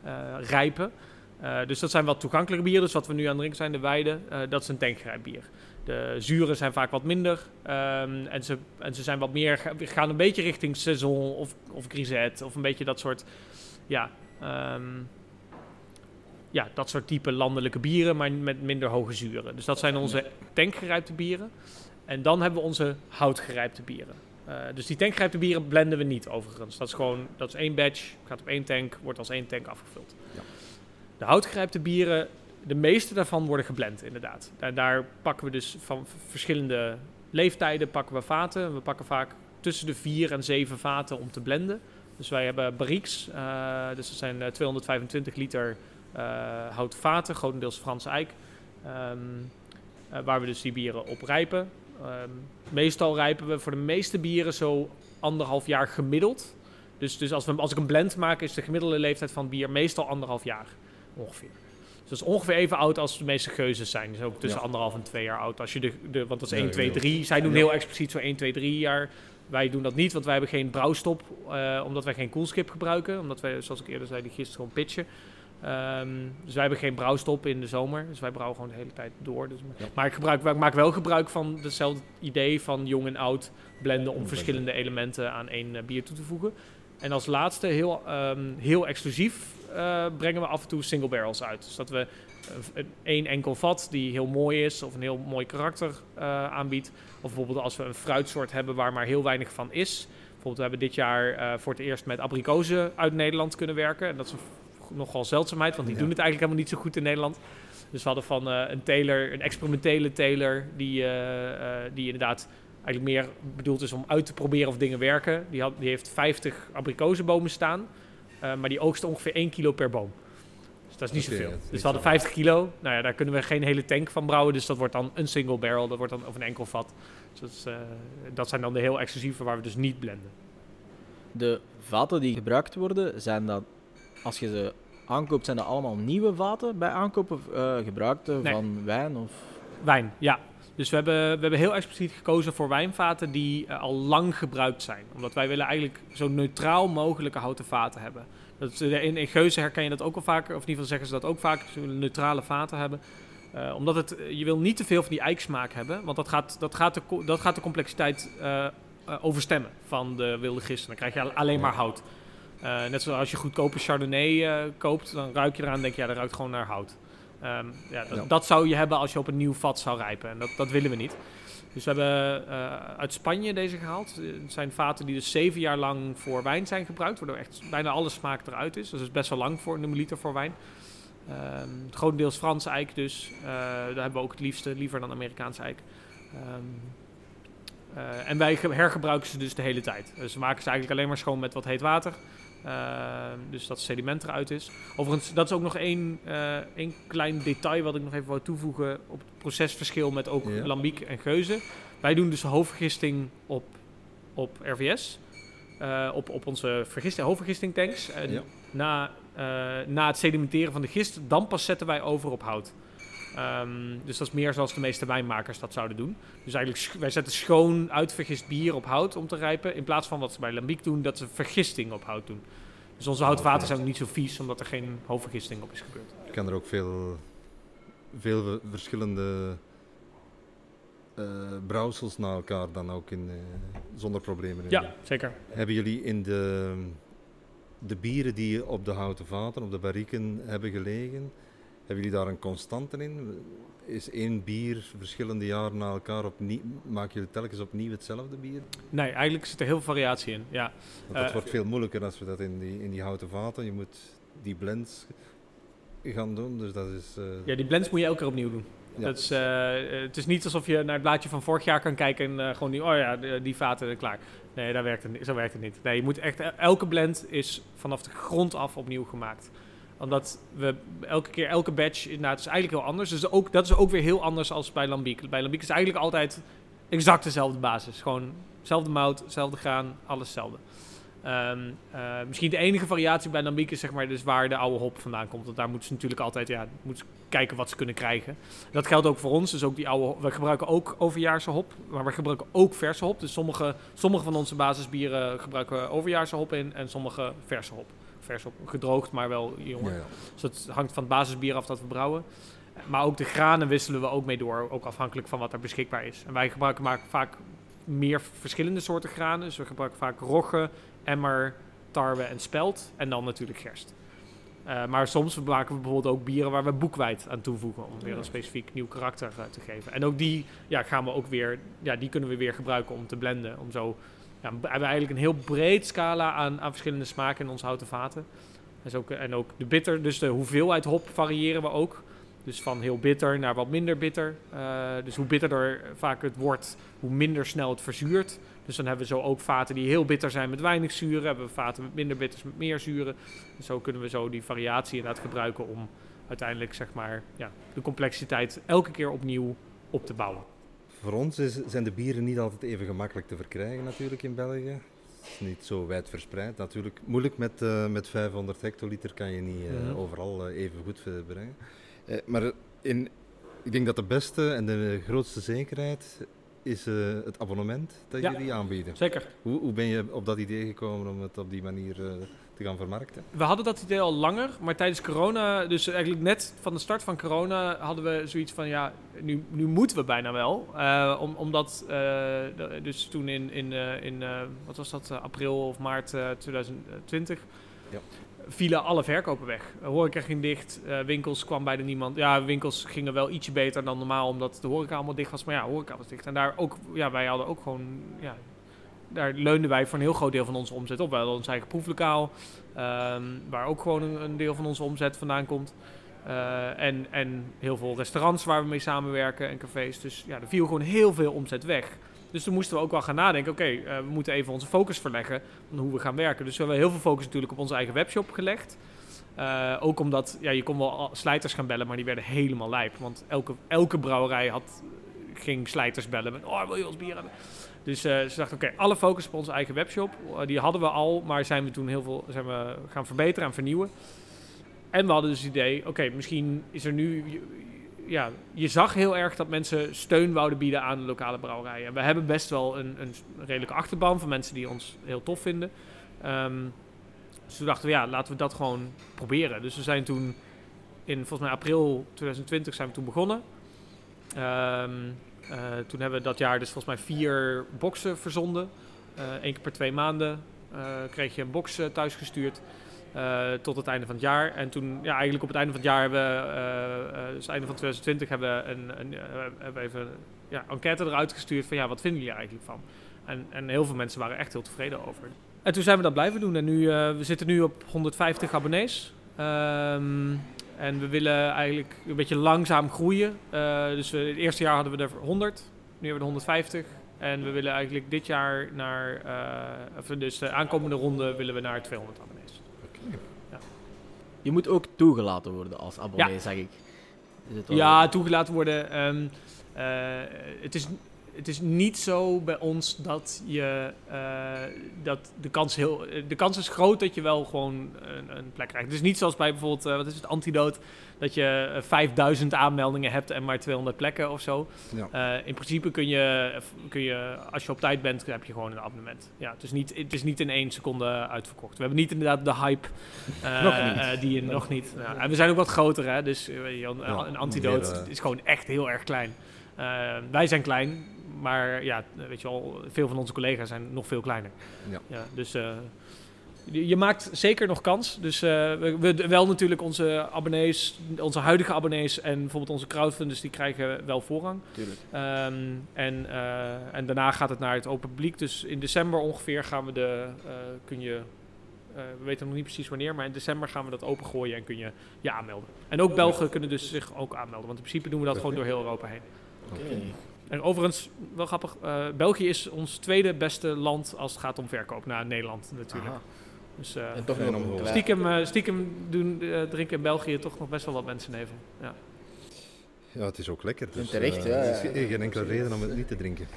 eh, rijpen. Dus dat zijn wat toegankelijke bieren. Dus wat we nu aan het drinken zijn, de Weide, dat is een tankgerijpt bier. De zuren zijn vaak wat minder. ehm, en, ze, en ze zijn wat meer, ga- gaan een beetje richting saison of, of grisette. Of een beetje dat soort, ja, ehm, ja, dat soort type landelijke bieren, maar met minder hoge zuren. Dus dat zijn onze tankgerijpte bieren. En dan hebben we onze houtgerijpte bieren. Eh, dus die tankgerijpte bieren blenden we niet overigens. Dat is gewoon, dat is één batch, gaat op één tank, wordt als één tank afgevuld. Ja. De houtgerijpte bieren, de meeste daarvan worden geblend inderdaad. Daar, daar pakken we dus van verschillende leeftijden pakken we vaten. We pakken vaak tussen de vier en zeven vaten om te blenden. Dus wij hebben barriques, eh, dus dat zijn eh, 225 liter eh, houten vaten, grotendeels Franse eik. Ehm, eh, waar we dus die bieren op rijpen. Ehm, meestal rijpen we voor de meeste bieren zo anderhalf jaar gemiddeld. Dus, dus als, we, als ik een blend maak, is de gemiddelde leeftijd van bier meestal anderhalf jaar ongeveer. Dus dat is ongeveer even oud als de meeste geuzes zijn. Dus ook tussen Ja. anderhalf en twee jaar oud. Als je de, de, want dat is Ja, 1, 2, heel. 3. Zij doen heel expliciet zo 1, 2, 3 jaar. Wij doen dat niet, want wij hebben geen brouwstop. eh, omdat wij geen koelskip gebruiken. Omdat wij, zoals ik eerder zei, die gist gewoon pitchen. Ehm, dus wij hebben geen brouwstop in de zomer. Dus wij brouwen gewoon de hele tijd door. Dus, Ja. Maar ik, gebruik, ik maak wel gebruik van hetzelfde idee van jong en oud blenden om verschillende elementen aan één eh, bier toe te voegen. En als laatste, heel, ehm, heel exclusief, eh, brengen we af en toe single barrels uit. Dus dat we één enkel vat die heel mooi is of een heel mooi karakter eh, aanbiedt. Of bijvoorbeeld als we een fruitsoort hebben waar maar heel weinig van is. Bijvoorbeeld we hebben dit jaar eh, voor het eerst met abrikozen uit Nederland kunnen werken. En dat is een nogal zeldzaamheid, want die Ja. doen het eigenlijk helemaal niet zo goed in Nederland. Dus we hadden van een teler, een experimentele teler, die, die inderdaad eigenlijk meer bedoeld is om uit te proberen of dingen werken. Die, had, die heeft 50 abrikozenbomen staan, eh, maar die oogst ongeveer 1 kilo per boom. Dus dat is niet zoveel. is Dus we hadden zo. 50 kilo. Nou ja, daar kunnen we geen hele tank van brouwen. Dus dat wordt dan een single barrel. Dat wordt dan over een enkel vat. Dus dat, is, eh, dat zijn dan de heel exclusieve waar we dus niet blenden. De vaten die gebruikt worden, zijn dat, als je ze aankoopt, zijn dat allemaal nieuwe vaten bij aankoop of eh, gebruikte Nee. van wijn? Of... Wijn, ja. Dus we hebben, we hebben heel expliciet gekozen voor wijnvaten die eh, al lang gebruikt zijn. Omdat wij willen eigenlijk zo neutraal mogelijke houten vaten hebben. Dat, in, in Geuzen herken je dat ook wel vaker, of in ieder geval zeggen ze dat ook vaak, ze willen neutrale vaten hebben. Eh, omdat het, eh, je wil niet te veel van die eiksmaak hebben, want dat gaat, dat gaat, de, dat gaat de complexiteit eh, overstemmen van de wilde gist. Dan krijg je al- alleen maar hout. Net zoals als je goedkope Chardonnay koopt, dan ruik je eraan en denk je, ja, dat ruikt gewoon naar hout. Ehm, ja, dat, Ja. dat zou je hebben als je op een nieuw vat zou rijpen. En dat, dat willen we niet. Dus we hebben eh, uit Spanje deze gehaald. Eh, Het zijn vaten die dus zeven jaar lang voor wijn zijn gebruikt. Waardoor echt bijna alle smaak eruit is. Dus dat is best wel lang voor een liter voor wijn. Het grotendeels Franse eik dus. Eh, daar hebben we ook het liefste, liever dan Amerikaanse eik. Ehm, eh, en wij ge- hergebruiken ze dus de hele tijd. Dus we maken ze eigenlijk alleen maar schoon met wat heet water. Ehm, dus dat sediment eruit is. Overigens, dat is ook nog één, één klein detail wat ik nog even wou toevoegen op het procesverschil met ook lambiek en geuze. Wij doen dus hoofdvergisting op, op RVS. eh, op, op onze vergisting, hoofdvergistingtanks. En Ja. na, eh, na het sedimenteren van de gist, dan pas zetten wij over op hout. Ehm, dus dat is meer zoals de meeste wijnmakers dat zouden doen. Dus eigenlijk, wij zetten schoon uitvergist bier op hout om te rijpen. In plaats van wat ze bij lambiek doen, dat ze vergisting op hout doen. Dus onze houtvaten zijn ook niet zo vies, omdat er geen hoofdvergisting op is gebeurd. Je kan er ook veel, veel ve- verschillende eh brouwsels na elkaar dan ook in, eh, zonder problemen in. Ja, zeker. Hebben jullie in de, de bieren die op de houten vaten, op de barrieken hebben gelegen, hebben jullie daar een constante in? Is één bier verschillende jaren na elkaar opnieuw, maken jullie telkens opnieuw hetzelfde bier? Nee, eigenlijk zit er heel veel variatie in. Ja, Want dat Eh, wordt veel moeilijker als we dat in die, in die houten vaten, je moet die blends gaan doen, dus dat is... eh, ja die blends moet je elke keer opnieuw doen. ja. Dat is, eh, het is niet alsof je naar het blaadje van vorig jaar kan kijken en gewoon die, oh ja, die, vaten klaar. Nee, daar werkt het, zo werkt het niet. Nee, je moet echt, elke blend is vanaf de grond af opnieuw gemaakt. Omdat we elke keer, elke batch, inderdaad, is eigenlijk heel anders. Dus ook, dat is ook weer heel anders als bij Lambiek. Bij Lambiek is eigenlijk altijd exact dezelfde basis. Gewoon hetzelfde mout, hetzelfde graan, alles hetzelfde. Ehm, eh, misschien de enige variatie bij Lambiek is zeg maar dus waar de oude hop vandaan komt. Want daar moeten ze natuurlijk altijd ja, moeten kijken wat ze kunnen krijgen. Dat geldt ook voor ons. Dus ook die oude, we gebruiken ook overjaarse hop, maar we gebruiken ook verse hop. Dus sommige, sommige van onze basisbieren gebruiken overjaarse hop in en sommige verse hop. Vers op gedroogd, maar wel jonger. Ja, ja. Dus het hangt van het basisbier af dat we brouwen. Maar ook de granen wisselen we ook mee door, ook afhankelijk van wat er beschikbaar is. En wij gebruiken maar vaak meer verschillende soorten granen. Dus we gebruiken vaak rogge, emmer, tarwe en spelt. En dan natuurlijk gerst. Eh, maar soms maken we bijvoorbeeld ook bieren waar we boekwijd aan toevoegen. Om weer een specifiek nieuw karakter eh, te geven. En ook die ja, gaan we ook weer, ja, die kunnen we weer gebruiken om te blenden. Om zo, ja, we hebben eigenlijk een heel breed scala aan, aan verschillende smaken in onze houten vaten. Dus ook, en ook de bitter, dus de hoeveelheid hop variëren we ook. Dus van heel bitter naar wat minder bitter. Eh, dus hoe bitterder vaak het wordt, hoe minder snel het verzuurt. Dus dan hebben we zo ook vaten die heel bitter zijn met weinig zuren. Hebben we vaten met minder bitters met meer zuren. Dus zo kunnen we zo die variatie inderdaad gebruiken om uiteindelijk zeg maar, ja, de complexiteit elke keer opnieuw op te bouwen. Voor ons is, zijn de bieren niet altijd even gemakkelijk te verkrijgen natuurlijk in België. Het is niet zo wijd verspreid. Natuurlijk moeilijk met, eh, met 500 hectoliter kan je niet eh, Mhm. overal eh, even goed brengen. Maar in, ik denk dat de beste en de grootste zekerheid is het abonnement dat Ja. jullie aanbieden. Zeker. Hoe, hoe ben je op dat idee gekomen om het op die manier te gaan vermarkten? We hadden dat idee al langer, maar tijdens corona, dus eigenlijk net van de start van corona, hadden we zoiets van ja, nu, nu moeten we bijna wel. Eh, om, omdat, eh, dus toen in, in, eh, in wat was dat, april of maart eh, 2020, Ja. vielen alle verkopen weg. Horeca ging dicht, winkels kwam bijna niemand. Ja, winkels gingen wel ietsje beter dan normaal, omdat de horeca allemaal dicht was. Maar ja, horeca was dicht. En daar ook, ja, wij hadden ook gewoon, ja, daar leunden wij voor een heel groot deel van onze omzet op. We hadden ons eigen proeflokaal, ehm, waar ook gewoon een, deel van onze omzet vandaan komt. Eh, en, en heel veel restaurants waar we mee samenwerken en cafés. Dus ja, er viel gewoon heel veel omzet weg. Dus toen moesten we ook wel gaan nadenken, oké, eh, we moeten even onze focus verleggen van hoe we gaan werken. Dus we hebben heel veel focus natuurlijk op onze eigen webshop gelegd. Eh, ook omdat, ja, je kon wel slijters gaan bellen, maar die werden helemaal lijp. Want elke, elke brouwerij had, ging slijters bellen met, oh, wil je ons bier hebben? Dus eh, ze dachten, oké, alle focus op onze eigen webshop. Eh, die hadden we al, maar zijn we toen heel veel zijn we gaan verbeteren en vernieuwen. En we hadden dus het idee, oké, misschien is er nu... Ja, je zag heel erg dat mensen steun wouden bieden aan de lokale brouwerijen. En we hebben best wel een, een redelijke achterban van mensen die ons heel tof vinden. Ehm, dus toen dachten we, ja, laten we dat gewoon proberen. Dus we zijn toen in, volgens mij april 2020 zijn we toen begonnen. Eh, toen hebben we dat jaar dus volgens mij vier boxen verzonden. Eén keer per twee maanden eh, kreeg je een box eh, thuisgestuurd. eh, tot het einde van het jaar. En toen, ja, eigenlijk op het einde van het jaar hebben we, eh, eh, dus het einde van 2020, hebben we een, een, eh, hebben even ja, enquête eruit gestuurd van ja, wat vinden jullie eigenlijk van? En, en heel veel mensen waren echt heel tevreden over. En toen zijn we dat blijven doen. En nu, eh, we zitten nu op 150 abonnees. Ehm, en we willen eigenlijk een beetje langzaam groeien. Eh, dus we, het eerste jaar hadden we er 100. Nu hebben we er 150. En we willen eigenlijk dit jaar naar, eh, of dus de aankomende ronde willen we naar 200 abonnees. Je moet ook toegelaten worden als abonnee, zeg ik. Is het Ja, toegelaten worden. ehm, eh, het, is, het is niet zo bij ons dat je eh, dat de kans heel. eh, De kans is groot dat je wel gewoon een, een plek krijgt. Het is niet zoals bij bijvoorbeeld, eh, wat is het, antidoot, dat je eh, 5000 aanmeldingen hebt en maar 200 plekken of zo. Ja. In principe kun je, kun je, als je op tijd bent, heb je gewoon een abonnement. Ja, het, is niet, het is niet in één seconde uitverkocht. We hebben niet inderdaad de hype. die je nog niet. Ja, en we zijn ook wat groter, hè? Dus een, Ja, eh, is gewoon echt heel erg klein. Wij zijn klein, maar ja, weet je wel, veel van onze collega's zijn nog veel kleiner. Ja. dus eh, je, maakt zeker nog kans. Dus eh, we, we- wel natuurlijk onze abonnees, onze huidige abonnees en bijvoorbeeld onze crowdfunders, die krijgen wel voorrang. Tuurlijk. Ehm, en, eh, en daarna gaat het naar het open publiek. Dus in december ongeveer gaan we de, kun je, we weten nog niet precies wanneer, maar in december gaan we dat opengooien en kun je je aanmelden. En ook Belgen kunnen dus zich ook aanmelden, want in principe doen we dat gewoon door heel Europa heen. Oké. En overigens, wel grappig, eh, België is ons tweede beste land als het gaat om verkoop, na Nederland natuurlijk. Aha. Dus eh, En toch nog stiekem, eh, stiekem doen, eh, drinken in België toch nog best wel wat mensen neven. Ja. Ja, het is ook lekker. Dus, En terecht, ja, Er is ja. geen geen enkele reden om het niet te drinken.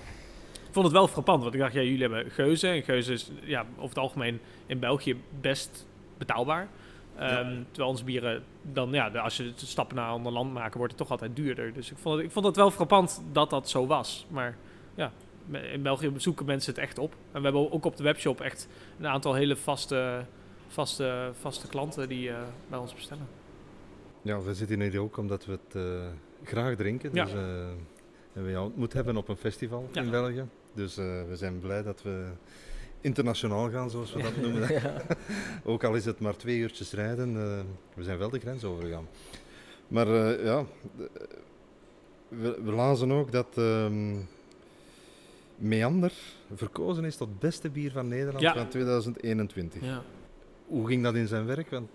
vond het wel frappant, want ik dacht, ja, jullie hebben Geuze. En Geuze is ja, over het algemeen in België best betaalbaar. Ehm, Terwijl onze bieren dan, ja, de- als je de stappen naar een ander land maken, wordt het toch altijd duurder. Dus ik vond het, ik vond het wel frappant dat dat zo was. Maar ja, in België zoeken mensen het echt op. En we hebben ook op de webshop echt een aantal hele vaste, vaste, vaste klanten die eh, bij ons bestellen. Ja, we zitten hier ook omdat we het eh, graag drinken. Ja. Dus, eh, en we jou ontmoet hebben op een festival Ja. in België. Dus eh, we zijn blij dat we internationaal gaan, zoals we dat noemen. Ook al is het maar twee uurtjes rijden, eh, we zijn wel de grens overgegaan. Maar eh, ja, de- we, we lazen ook dat ehm, Meander verkozen is tot beste bier van Nederland Ja. van 2021. Ja. Hoe ging dat in zijn werk? Want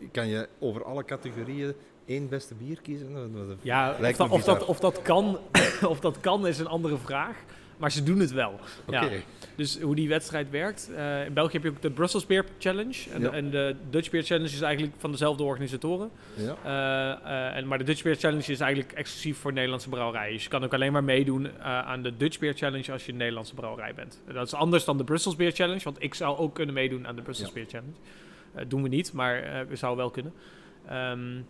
eh, kan je over alle categorieën één beste bier kiezen? Dat- Ja, of dat, of, dat kan, of dat kan is een andere vraag. Maar ze doen het wel. Ja. Dus hoe die wedstrijd werkt. eh, in België heb je ook de Brussels Beer Challenge. En, Ja. de, en de Dutch Beer Challenge is eigenlijk van dezelfde organisatoren. ja. Eh, eh, en, maar de Dutch Beer Challenge is eigenlijk exclusief voor Nederlandse brouwerijen. Dus je kan ook alleen maar meedoen aan de Dutch Beer Challenge als je een Nederlandse brouwerij bent. En dat is anders dan de Brussels Beer Challenge. Want ik zou ook kunnen meedoen aan de Brussels. Beer Challenge. Doen we niet, maar we zouden wel kunnen. Ehm,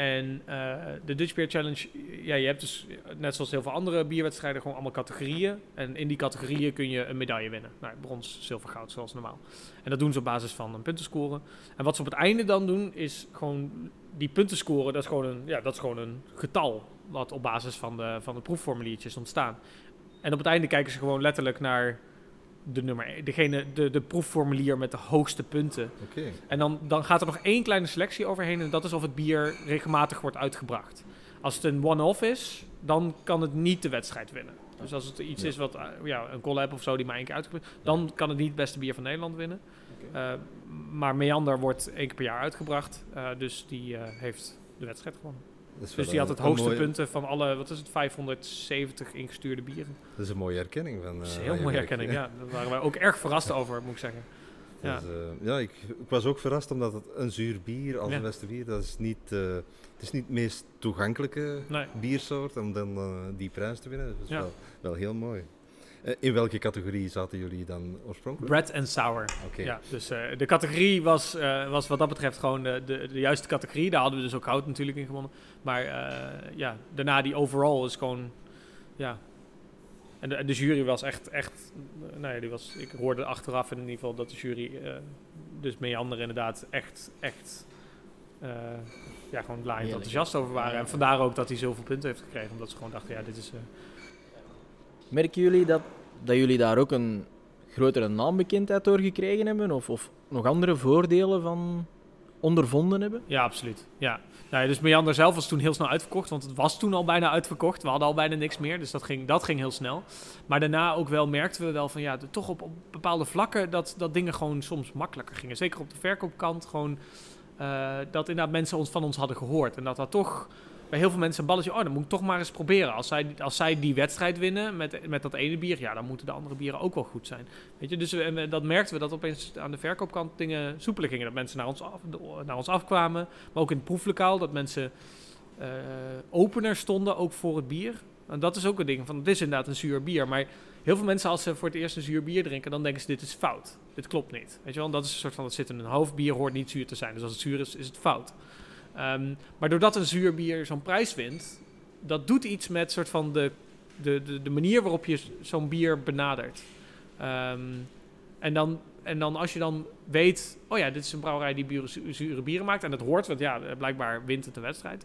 en eh, de Dutch Beer Challenge, ja, je hebt dus net zoals heel veel andere bierwedstrijden gewoon allemaal categorieën. En in die categorieën kun je een medaille winnen. Nou, brons, zilver, goud, zoals normaal. En dat doen ze op basis van een puntenscore. En wat ze op het einde dan doen, is gewoon die puntenscore, dat is gewoon een, ja, dat is gewoon een getal. Wat op basis van de, van de proefformuliertjes ontstaan. En op het einde kijken ze gewoon letterlijk naar de nummer, degene, de, de proefformulier met de hoogste punten. Oké. En dan, dan gaat er nog één kleine selectie overheen en dat is of het bier regelmatig wordt uitgebracht. Als het een one-off is, dan kan het niet de wedstrijd winnen. Dus als het iets Ja. is wat, eh, ja, een collab of zo die maar één keer uitgebracht dan kan het niet het beste bier van Nederland winnen. Eh, maar Meander wordt één keer per jaar uitgebracht, eh, dus die heeft de wedstrijd gewonnen. Dus die had het hoogste mooie- punten van alle, wat is het, 570 ingestuurde bieren. Dat is een mooie herkenning van. Dat is eh, een heel mooie werk. herkenning, ja. Daar waren wij ook erg verrast over, moet ik zeggen. Ja. Dus, eh, ja, ik, ik was ook verrast omdat het een zuur bier als Ja. een beste bier, dat is niet, eh, het is niet het meest toegankelijke Nee. biersoort om dan die prijs te winnen. Dat is Ja. wel, wel heel mooi. Eh, in welke categorie zaten jullie dan oorspronkelijk? Bread and sour. Oké. Ja, dus eh, de categorie was, eh, was wat dat betreft gewoon de, de, de juiste categorie. Daar hadden we dus ook hout natuurlijk in gewonnen. Maar eh, ja, daarna die overall is gewoon, ja. En de, de jury was echt, echt, nou ja, die was, ik hoorde achteraf in ieder geval dat de jury, eh, dus Meander inderdaad echt, echt, eh, ja, gewoon laaiend enthousiast over waren. En vandaar ook dat hij zoveel punten heeft gekregen, omdat ze gewoon dachten, ja, dit is... Merken jullie dat, dat jullie daar ook een grotere naambekendheid door gekregen hebben? Of, of nog andere voordelen van ondervonden hebben? Ja, absoluut. Ja. Nou dus Meander zelf was toen heel snel uitverkocht, want het was toen al bijna uitverkocht. We hadden al bijna niks meer, dus dat ging, dat ging heel snel. Maar daarna ook wel merkten we wel van ja, toch op, op bepaalde vlakken dat, dat dingen gewoon soms makkelijker gingen. Zeker op de verkoopkant gewoon eh, dat inderdaad mensen ons, van ons hadden gehoord. En dat dat toch bij heel veel mensen een balletje, oh dan moet ik toch maar eens proberen. Als zij, als zij die wedstrijd winnen met, met dat ene bier, ja dan moeten de andere bieren ook wel goed zijn. Weet je, dus we, dat merkten we dat opeens aan de verkoopkant dingen soepeler gingen. Dat mensen naar ons, af, naar ons afkwamen. Maar ook in het proeflokaal, dat mensen eh, opener stonden, ook voor het bier. En dat is ook een ding, van het is inderdaad een zuur bier. Maar heel veel mensen, als ze voor het eerst een zuur bier drinken, dan denken ze, dit is fout. Dit klopt niet. Weet je wel, dat is een soort van, het zit in een hoofd, bier hoort niet zuur te zijn. Dus als het zuur is, is het fout. Ehm, maar doordat een zuur bier zo'n prijs wint, dat doet iets met soort van de, de, de, de manier waarop je zo'n bier benadert. Ehm, en, dan, en dan als je dan weet, oh ja, dit is een brouwerij die bieren, zu- zure bieren maakt. En dat hoort, want ja, eh, blijkbaar wint het een wedstrijd.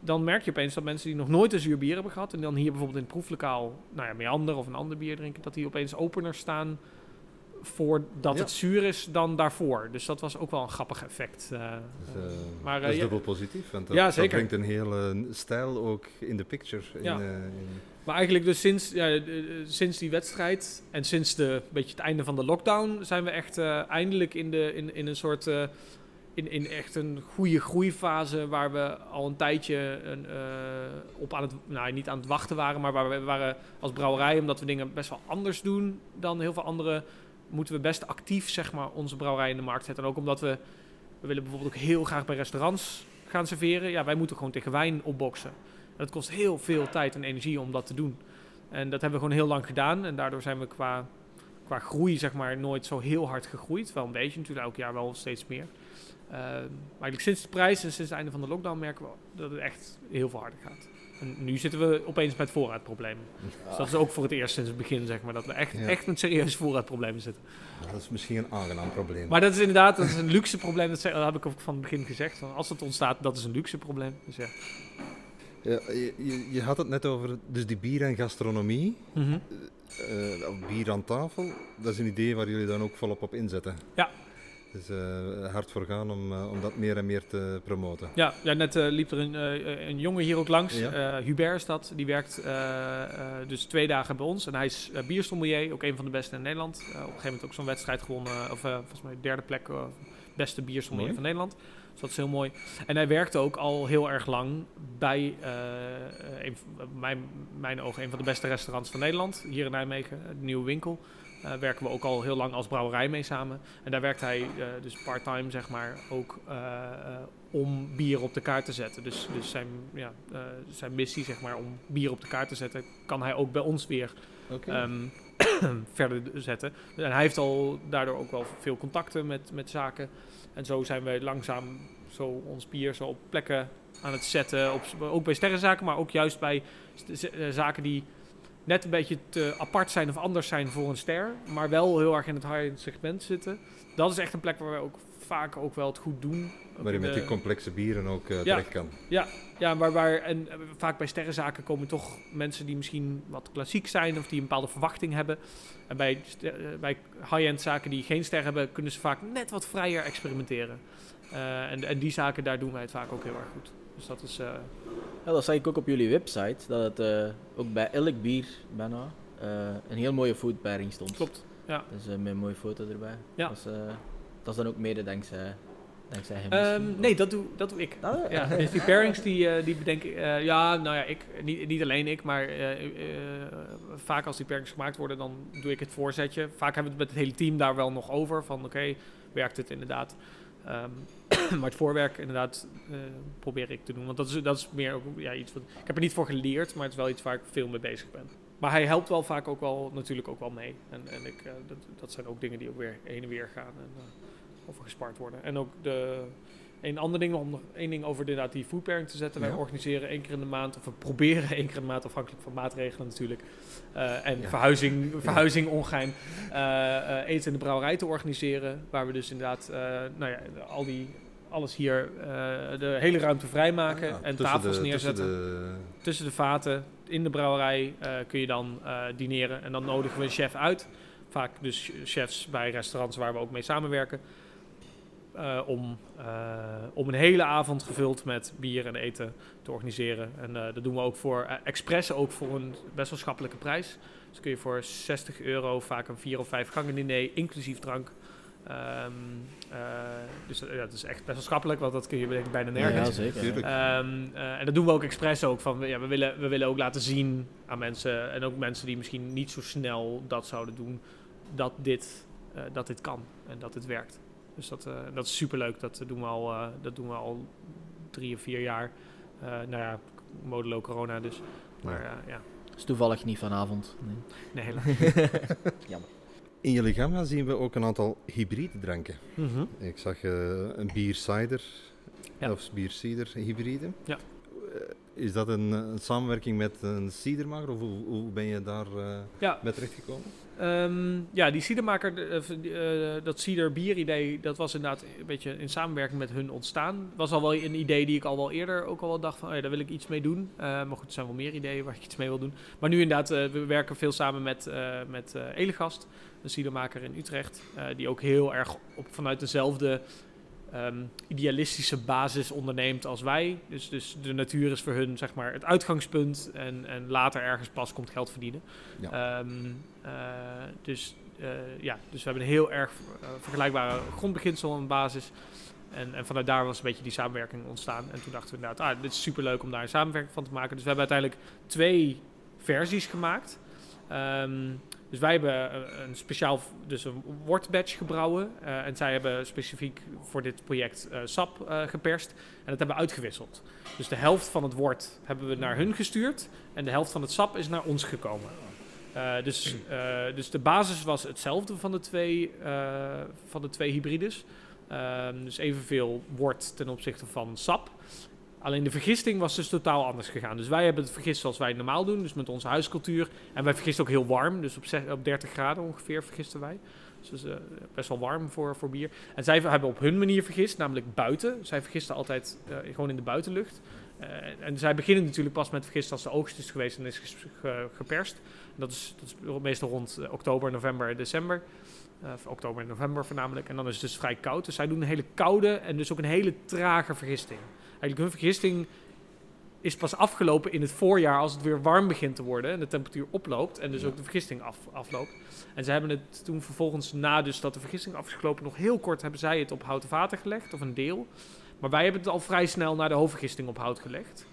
Dan merk je opeens dat mensen die nog nooit een zuur bier hebben gehad... en dan hier bijvoorbeeld in het proeflokaal, nou ja, Meander of een ander bier drinken... dat die opeens opener staan voordat Ja. het zuur is dan daarvoor. Dus dat was ook wel een grappig effect. eh. Dus, eh, Maar, eh, dat is ja. dubbel positief, want dat, Ja, dat brengt een hele stijl ook in de picture. In, Ja. eh, in- Maar eigenlijk dus sinds, ja, eh, eh, sinds die wedstrijd en sinds de, beetje het einde van de lockdown zijn we echt eh, eindelijk in, de, in, in een soort, eh, in, in echt een goede groeifase waar we al een tijdje een, eh, op aan het, nou niet aan het wachten waren, maar waar we waren als brouwerij, omdat we dingen best wel anders doen dan heel veel anderen, moeten we best actief zeg maar onze brouwerij in de markt zetten. En ook omdat we, we willen bijvoorbeeld ook heel graag bij restaurants gaan serveren. Ja, wij moeten gewoon tegen wijn opboksen. Dat kost heel veel tijd en energie om dat te doen. En dat hebben we gewoon heel lang gedaan. En daardoor zijn we qua, qua groei, zeg maar, nooit zo heel hard gegroeid. Wel een beetje natuurlijk, elk jaar wel steeds meer. Ehm, maar eigenlijk sinds de prijs en sinds het einde van de lockdown merken we dat het echt heel veel harder gaat. En nu zitten we opeens met voorraadproblemen. Dus dat is ook voor het eerst sinds het begin, zeg maar, dat we echt, Ja. echt met serieuze voorraadproblemen zitten. Dat is misschien een aangenaam probleem. Maar dat is inderdaad dat is een luxe probleem. Dat, dat heb ik ook van het begin gezegd. Als het ontstaat, dat is een luxe probleem. Dus ja. Ja, je, je, je had het net over dus die bier en gastronomie. Mhm. eh, of bier aan tafel. Dat is een idee waar jullie dan ook volop op inzetten. Ja. Dus eh, hard voor gaan om, eh, om dat meer en meer te promoten. Ja, ja net eh, liep er een, een jongen hier ook langs. Ja. Hubert is dat. Die werkt dus twee dagen bij ons. En hij is uh, biersommelier, ook een van de beste in Nederland. Op een gegeven moment ook zo'n wedstrijd gewonnen. Of volgens mij derde plek, beste biersommelier Mooi. van Nederland. Dus dat is heel mooi. En hij werkte ook al heel erg lang bij, een, mijn, mijn ogen, een van de beste restaurants van Nederland. Hier in Nijmegen, de Nieuwe Winkel. Eh, werken we ook al heel lang als brouwerij mee samen. En daar werkt hij eh, dus part-time, zeg maar, ook eh, om bier op de kaart te zetten. Dus, dus zijn, ja, zijn missie, zeg maar, om bier op de kaart te zetten, kan hij ook bij ons weer ehm, verder zetten. En hij heeft al daardoor ook wel veel contacten met, met zaken. En zo zijn we langzaam zo ons bier zo op plekken aan het zetten. Op, ook bij sterrenzaken, maar ook juist bij zaken die net een beetje te apart zijn of anders zijn voor een ster. Maar wel heel erg in het high-end segment zitten. Dat is echt een plek waar we ook vaak ook wel het goed doen. Waar je met de- die complexe bieren ook eh, terecht kan. ja, maar waar, en eh, vaak bij sterrenzaken komen toch mensen die misschien wat klassiek zijn of die een bepaalde verwachting hebben. En bij, eh, bij high-end zaken die geen ster hebben, kunnen ze vaak net wat vrijer experimenteren. En, en die zaken, daar doen wij het vaak ook heel erg goed. Dus dat is, eh, Ja, dat zag ik ook op jullie website, dat het eh, ook bij elk bier bijna eh, een heel mooie food pairing stond. klopt. Ja. Dus met een mooie foto erbij. Ja. Dat, is, dat is dan ook mede dankzij, misschien. nee, dat doe, dat doe ik. Ah, Ja, dus die pairings die, die bedenk ik. ja, nou ja, ik, niet, niet alleen ik, maar vaak als die pairings gemaakt worden, dan doe ik het voorzetje. Vaak hebben we het met het hele team daar wel nog over. Van oké, werkt het inderdaad? Ehm, maar het voorwerk inderdaad eh, probeer ik te doen. Want dat is, dat is meer ook ja, iets wat. Ik heb er niet voor geleerd, maar het is wel iets waar ik veel mee bezig ben. Maar hij helpt wel vaak ook wel, natuurlijk ook wel mee. En, en ik, eh, dat, dat zijn ook dingen die ook weer heen en weer gaan en eh, over gespart worden. En ook de, een ander ding, om nog één ding over inderdaad die food pairing te zetten. Wij Ja. organiseren één keer in de maand, of we proberen één keer in de maand, afhankelijk van maatregelen natuurlijk. eh, en Ja. verhuizing, verhuizing ongein. eh, eh, eten in de brouwerij te organiseren. Waar we dus inderdaad, nou ja, al die, alles hier, de hele ruimte vrijmaken en tafels de- neerzetten. tussen Tussen de vaten, in de brouwerij kun je dan dineren. En dan nodigen we een chef uit. Vaak dus chefs bij restaurants waar we ook mee samenwerken. Eh, om, eh, om een hele avond gevuld met bier en eten te organiseren. En eh, dat doen we ook voor expres, ook voor een best wel schappelijke prijs. Dus kun je voor 60 euro vaak een vier of vijf gangen diner, inclusief drank. Ehm, eh, dus ja, dat is echt best wel schappelijk, want dat kun je denk ik bijna nergens. Ja, zeker. Ehm, eh, en dat doen we ook expres ook. Van, ja, we, willen, we willen ook laten zien aan mensen, en ook mensen die misschien niet zo snel dat zouden doen, dat dit, eh, dat dit kan en dat dit werkt. Dus dat, eh, dat is superleuk. Dat doen we al, eh, dat doen we al drie of vier jaar. Eh nou ja, modelo corona dus. Maar Ja. ja, is toevallig niet vanavond. Nee. nee, helaas. In jullie gamma zien we ook een aantal hybride dranken. Mhm. Ik zag eh, een bier cider Ja. of bier cider hybride. Ja. Eh, Is dat een, een samenwerking met een cidermaker of hoe, hoe ben je daar eh Ja. bij terechtgekomen? Ehm, ja, die cidermaker, eh, v- die, eh, dat cider bier idee, dat was inderdaad een beetje in samenwerking met hun ontstaan. was al wel een idee die ik al wel eerder ook al wel dacht van, oh ja, daar wil ik iets mee doen. Eh, maar goed, er zijn wel meer ideeën waar ik iets mee wil doen. Maar nu inderdaad, eh, we werken veel samen met, eh met eh, Elegast, een cidermaker in Utrecht, eh, die ook heel erg op, vanuit dezelfde ehm, idealistische basis onderneemt als wij. Dus, dus de natuur is voor hun zeg maar het uitgangspunt en, en later ergens pas komt geld verdienen. Ehm, eh, dus, eh, ja, dus we hebben een heel erg eh, vergelijkbare grondbeginsel en basis. En, en vanuit daar was een beetje die samenwerking ontstaan. En toen dachten we inderdaad, ah, dit is superleuk om daar een samenwerking van te maken. Dus we hebben uiteindelijk twee versies gemaakt. Ehm, Dus wij hebben een, speciaal, dus een wortbatch gebrouwen. eh, en zij hebben specifiek voor dit project eh, sap eh, geperst. En dat hebben we uitgewisseld. Dus de helft van het wort hebben we naar hun gestuurd. En de helft van het sap is naar ons gekomen. Eh, dus, eh, dus de basis was hetzelfde van de twee, eh, van de twee hybrides. Ehm, dus evenveel wort ten opzichte van sap. Alleen de vergisting was dus totaal anders gegaan. Dus wij hebben het vergist zoals wij het normaal doen, dus met onze huiscultuur. En wij vergisten ook heel warm, dus op, op 30 graden ongeveer vergisten wij. Dus best wel warm voor, voor bier. En zij hebben op hun manier vergist, namelijk buiten. Zij vergisten altijd gewoon in de buitenlucht. En zij beginnen natuurlijk pas met vergisten als de oogst is geweest en is geperst. Dat, is, dat is meestal rond eh, oktober, november, december. Of oktober en november voornamelijk. En dan is het dus vrij koud. Dus zij doen een hele koude en dus ook een hele trage vergisting. Eigenlijk hun vergisting is pas afgelopen in het voorjaar als het weer warm begint te worden en de temperatuur oploopt en dus Ja. ook de vergisting af, afloopt. En ze hebben het toen vervolgens, na dus dat de vergisting af is gelopen, nog heel kort hebben zij het op houten vaten gelegd, of een deel. Maar wij hebben het al vrij snel naar de hoofdvergisting op hout gelegd.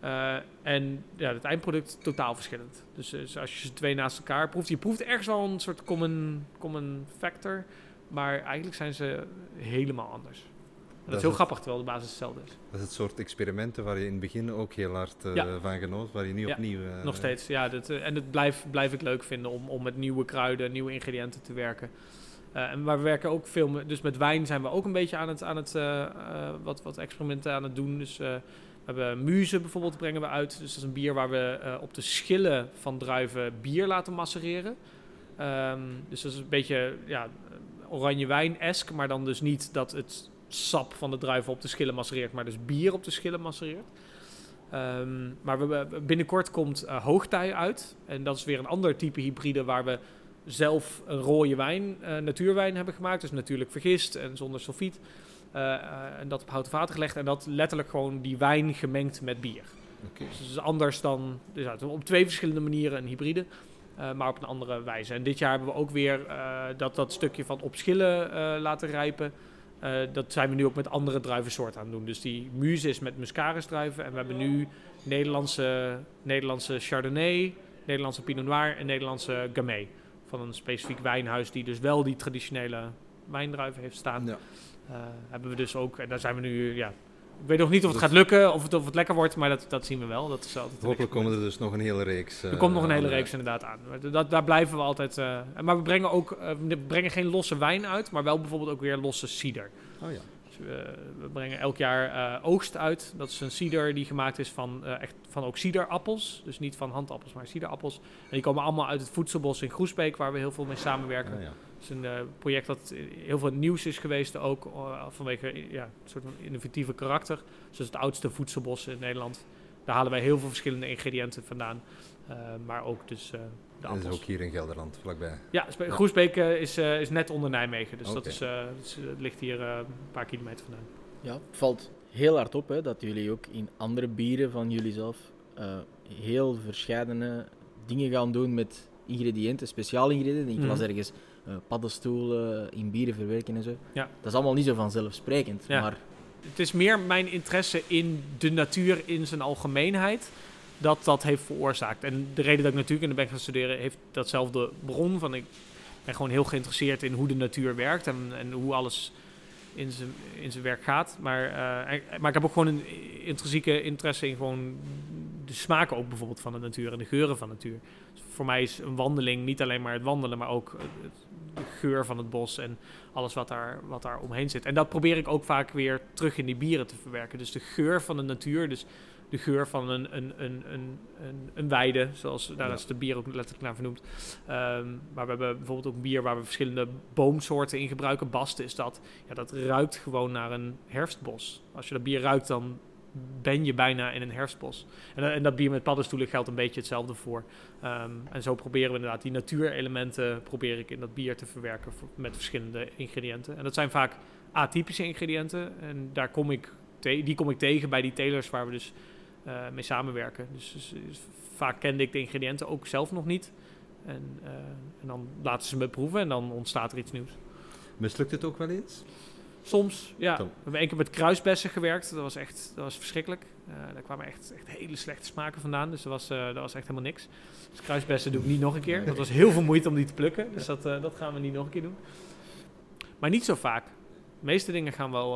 Eh, en ja, het eindproduct totaal verschillend. Dus, dus als je ze twee naast elkaar proeft, je proeft ergens wel een soort common, common factor, maar eigenlijk zijn ze helemaal anders. En dat is heel het. grappig, terwijl de basis hetzelfde is. Dat is het soort experimenten waar je in het begin ook heel hard Ja. van genoot, waar je nu Ja, opnieuw... eh, Nog steeds, ja. Dat, en het blijf, blijf ik leuk vinden om, om met nieuwe kruiden, nieuwe ingrediënten te werken. En maar we werken ook veel met, dus met wijn zijn we ook een beetje aan het, aan het wat, wat experimenten aan het doen. Dus hebben muze bijvoorbeeld brengen we uit. Dus dat is een bier waar we eh, op de schillen van druiven bier laten macereren. Ehm, dus dat is een beetje ja, oranje wijn-esk, maar dan dus niet dat het sap van de druiven op de schillen macereert, maar dus bier op de schillen macereert. Ehm, maar binnenkort komt eh, hoogtij uit. En dat is weer een ander type hybride waar we zelf een rode wijn, eh, natuurwijn hebben gemaakt. Dus natuurlijk vergist en zonder sulfiet. Eh, eh, en dat op houten vaten gelegd. En dat letterlijk gewoon die wijn gemengd met bier. Dus het is anders dan... Dus ja, op twee verschillende manieren een hybride. eh, maar op een andere wijze. En dit jaar hebben we ook weer dat, dat stukje van op schillen eh, laten rijpen. Dat zijn we nu ook met andere druivensoorten aan het doen. Dus die muze is met muscaris druiven. En we hebben nu Nederlandse, Nederlandse Chardonnay, Nederlandse Pinot Noir en Nederlandse Gamay. Van een specifiek wijnhuis die dus wel die traditionele wijndruiven heeft staan. Ja. Eh, hebben we dus ook, en daar zijn we nu, ja. Ik weet nog niet of het gaat lukken, of het, of het lekker wordt, maar dat, dat zien we wel. Dat is altijd Hopelijk komen er dus nog een hele reeks. Er komt nog een hele eh, reeks inderdaad aan. Dat, daar blijven we altijd. eh, maar we brengen ook we brengen geen losse wijn uit, maar wel bijvoorbeeld ook weer losse cider. Oh ja. Dus we, we brengen elk jaar oogst uit. Dat is een cider die gemaakt is van, echt, van ook ciderappels. Dus niet van handappels, maar ciderappels. En die komen allemaal uit het voedselbos in Groesbeek, waar we heel veel mee samenwerken. Ah, ja. Het is een eh, project dat heel veel nieuws is geweest, ook eh, vanwege ja, een soort van innovatieve karakter. Dus is het oudste voedselbos in Nederland. Daar halen wij heel veel verschillende ingrediënten vandaan. Eh, maar ook dus eh, de En dat appels. is ook hier in Gelderland, vlakbij. Ja. Groesbeek is, eh, is net onder Nijmegen. Dus dat, is, dat is, het ligt hier eh, een paar kilometer vandaan. Ja, het valt heel hard op hè, dat jullie ook in andere bieren van jullie zelf eh, heel verscheidene dingen gaan doen met ingrediënten, speciale ingrediënten. Ik las Mhm. ergens paddenstoelen in bieren verwerken en zo. Ja. Dat is allemaal niet zo vanzelfsprekend. Ja. Maar Het is meer mijn interesse in de natuur in zijn algemeenheid dat dat heeft veroorzaakt. En de reden dat ik natuurlijk in de ben gaan studeren heeft datzelfde bron. Van ik ben gewoon heel geïnteresseerd in hoe de natuur werkt en, en hoe alles in zijn, in zijn werk gaat. Maar, eh, maar ik heb ook gewoon een intrinsieke interesse in gewoon de smaken ook bijvoorbeeld van de natuur en de geuren van de natuur. Dus voor mij is een wandeling niet alleen maar het wandelen, maar ook het- de geur van het bos en alles wat daar, wat daar omheen zit. En dat probeer ik ook vaak weer terug in die bieren te verwerken. Dus de geur van de natuur, dus de geur van een, een, een, een, een, een weide, zoals daar Ja. is de bier ook letterlijk naar vernoemd. Ehm, maar we hebben bijvoorbeeld ook bier waar we verschillende boomsoorten in gebruiken. Basten is dat. Ja, dat ruikt gewoon naar een herfstbos. Als je dat bier ruikt, dan ben je bijna in een herfstbos. En, eh, en dat bier met paddenstoelen geldt een beetje hetzelfde voor. Ehm, en zo proberen we inderdaad die natuurelementen probeer ik in dat bier te verwerken met verschillende ingrediënten. En dat zijn vaak atypische ingrediënten. En daar kom ik die kom ik tegen bij die telers waar we dus eh, mee samenwerken. Dus, dus- dus vaak kende ik de ingrediënten ook zelf nog niet. En, eh, en dan laten ze me proeven en dan ontstaat er iets nieuws. Mislukt het ook wel eens? Soms, ja. We hebben één keer met kruisbessen gewerkt. Dat was echt dat was verschrikkelijk. Eh, daar kwamen echt, echt hele slechte smaken vandaan. Dus dat was, eh, dat was echt helemaal niks. Dus kruisbessen doe ik niet nog een keer. Dat was heel veel moeite om die te plukken. Dus dat, eh, dat gaan we niet nog een keer doen. Maar niet zo vaak. De meeste dingen gaan wel,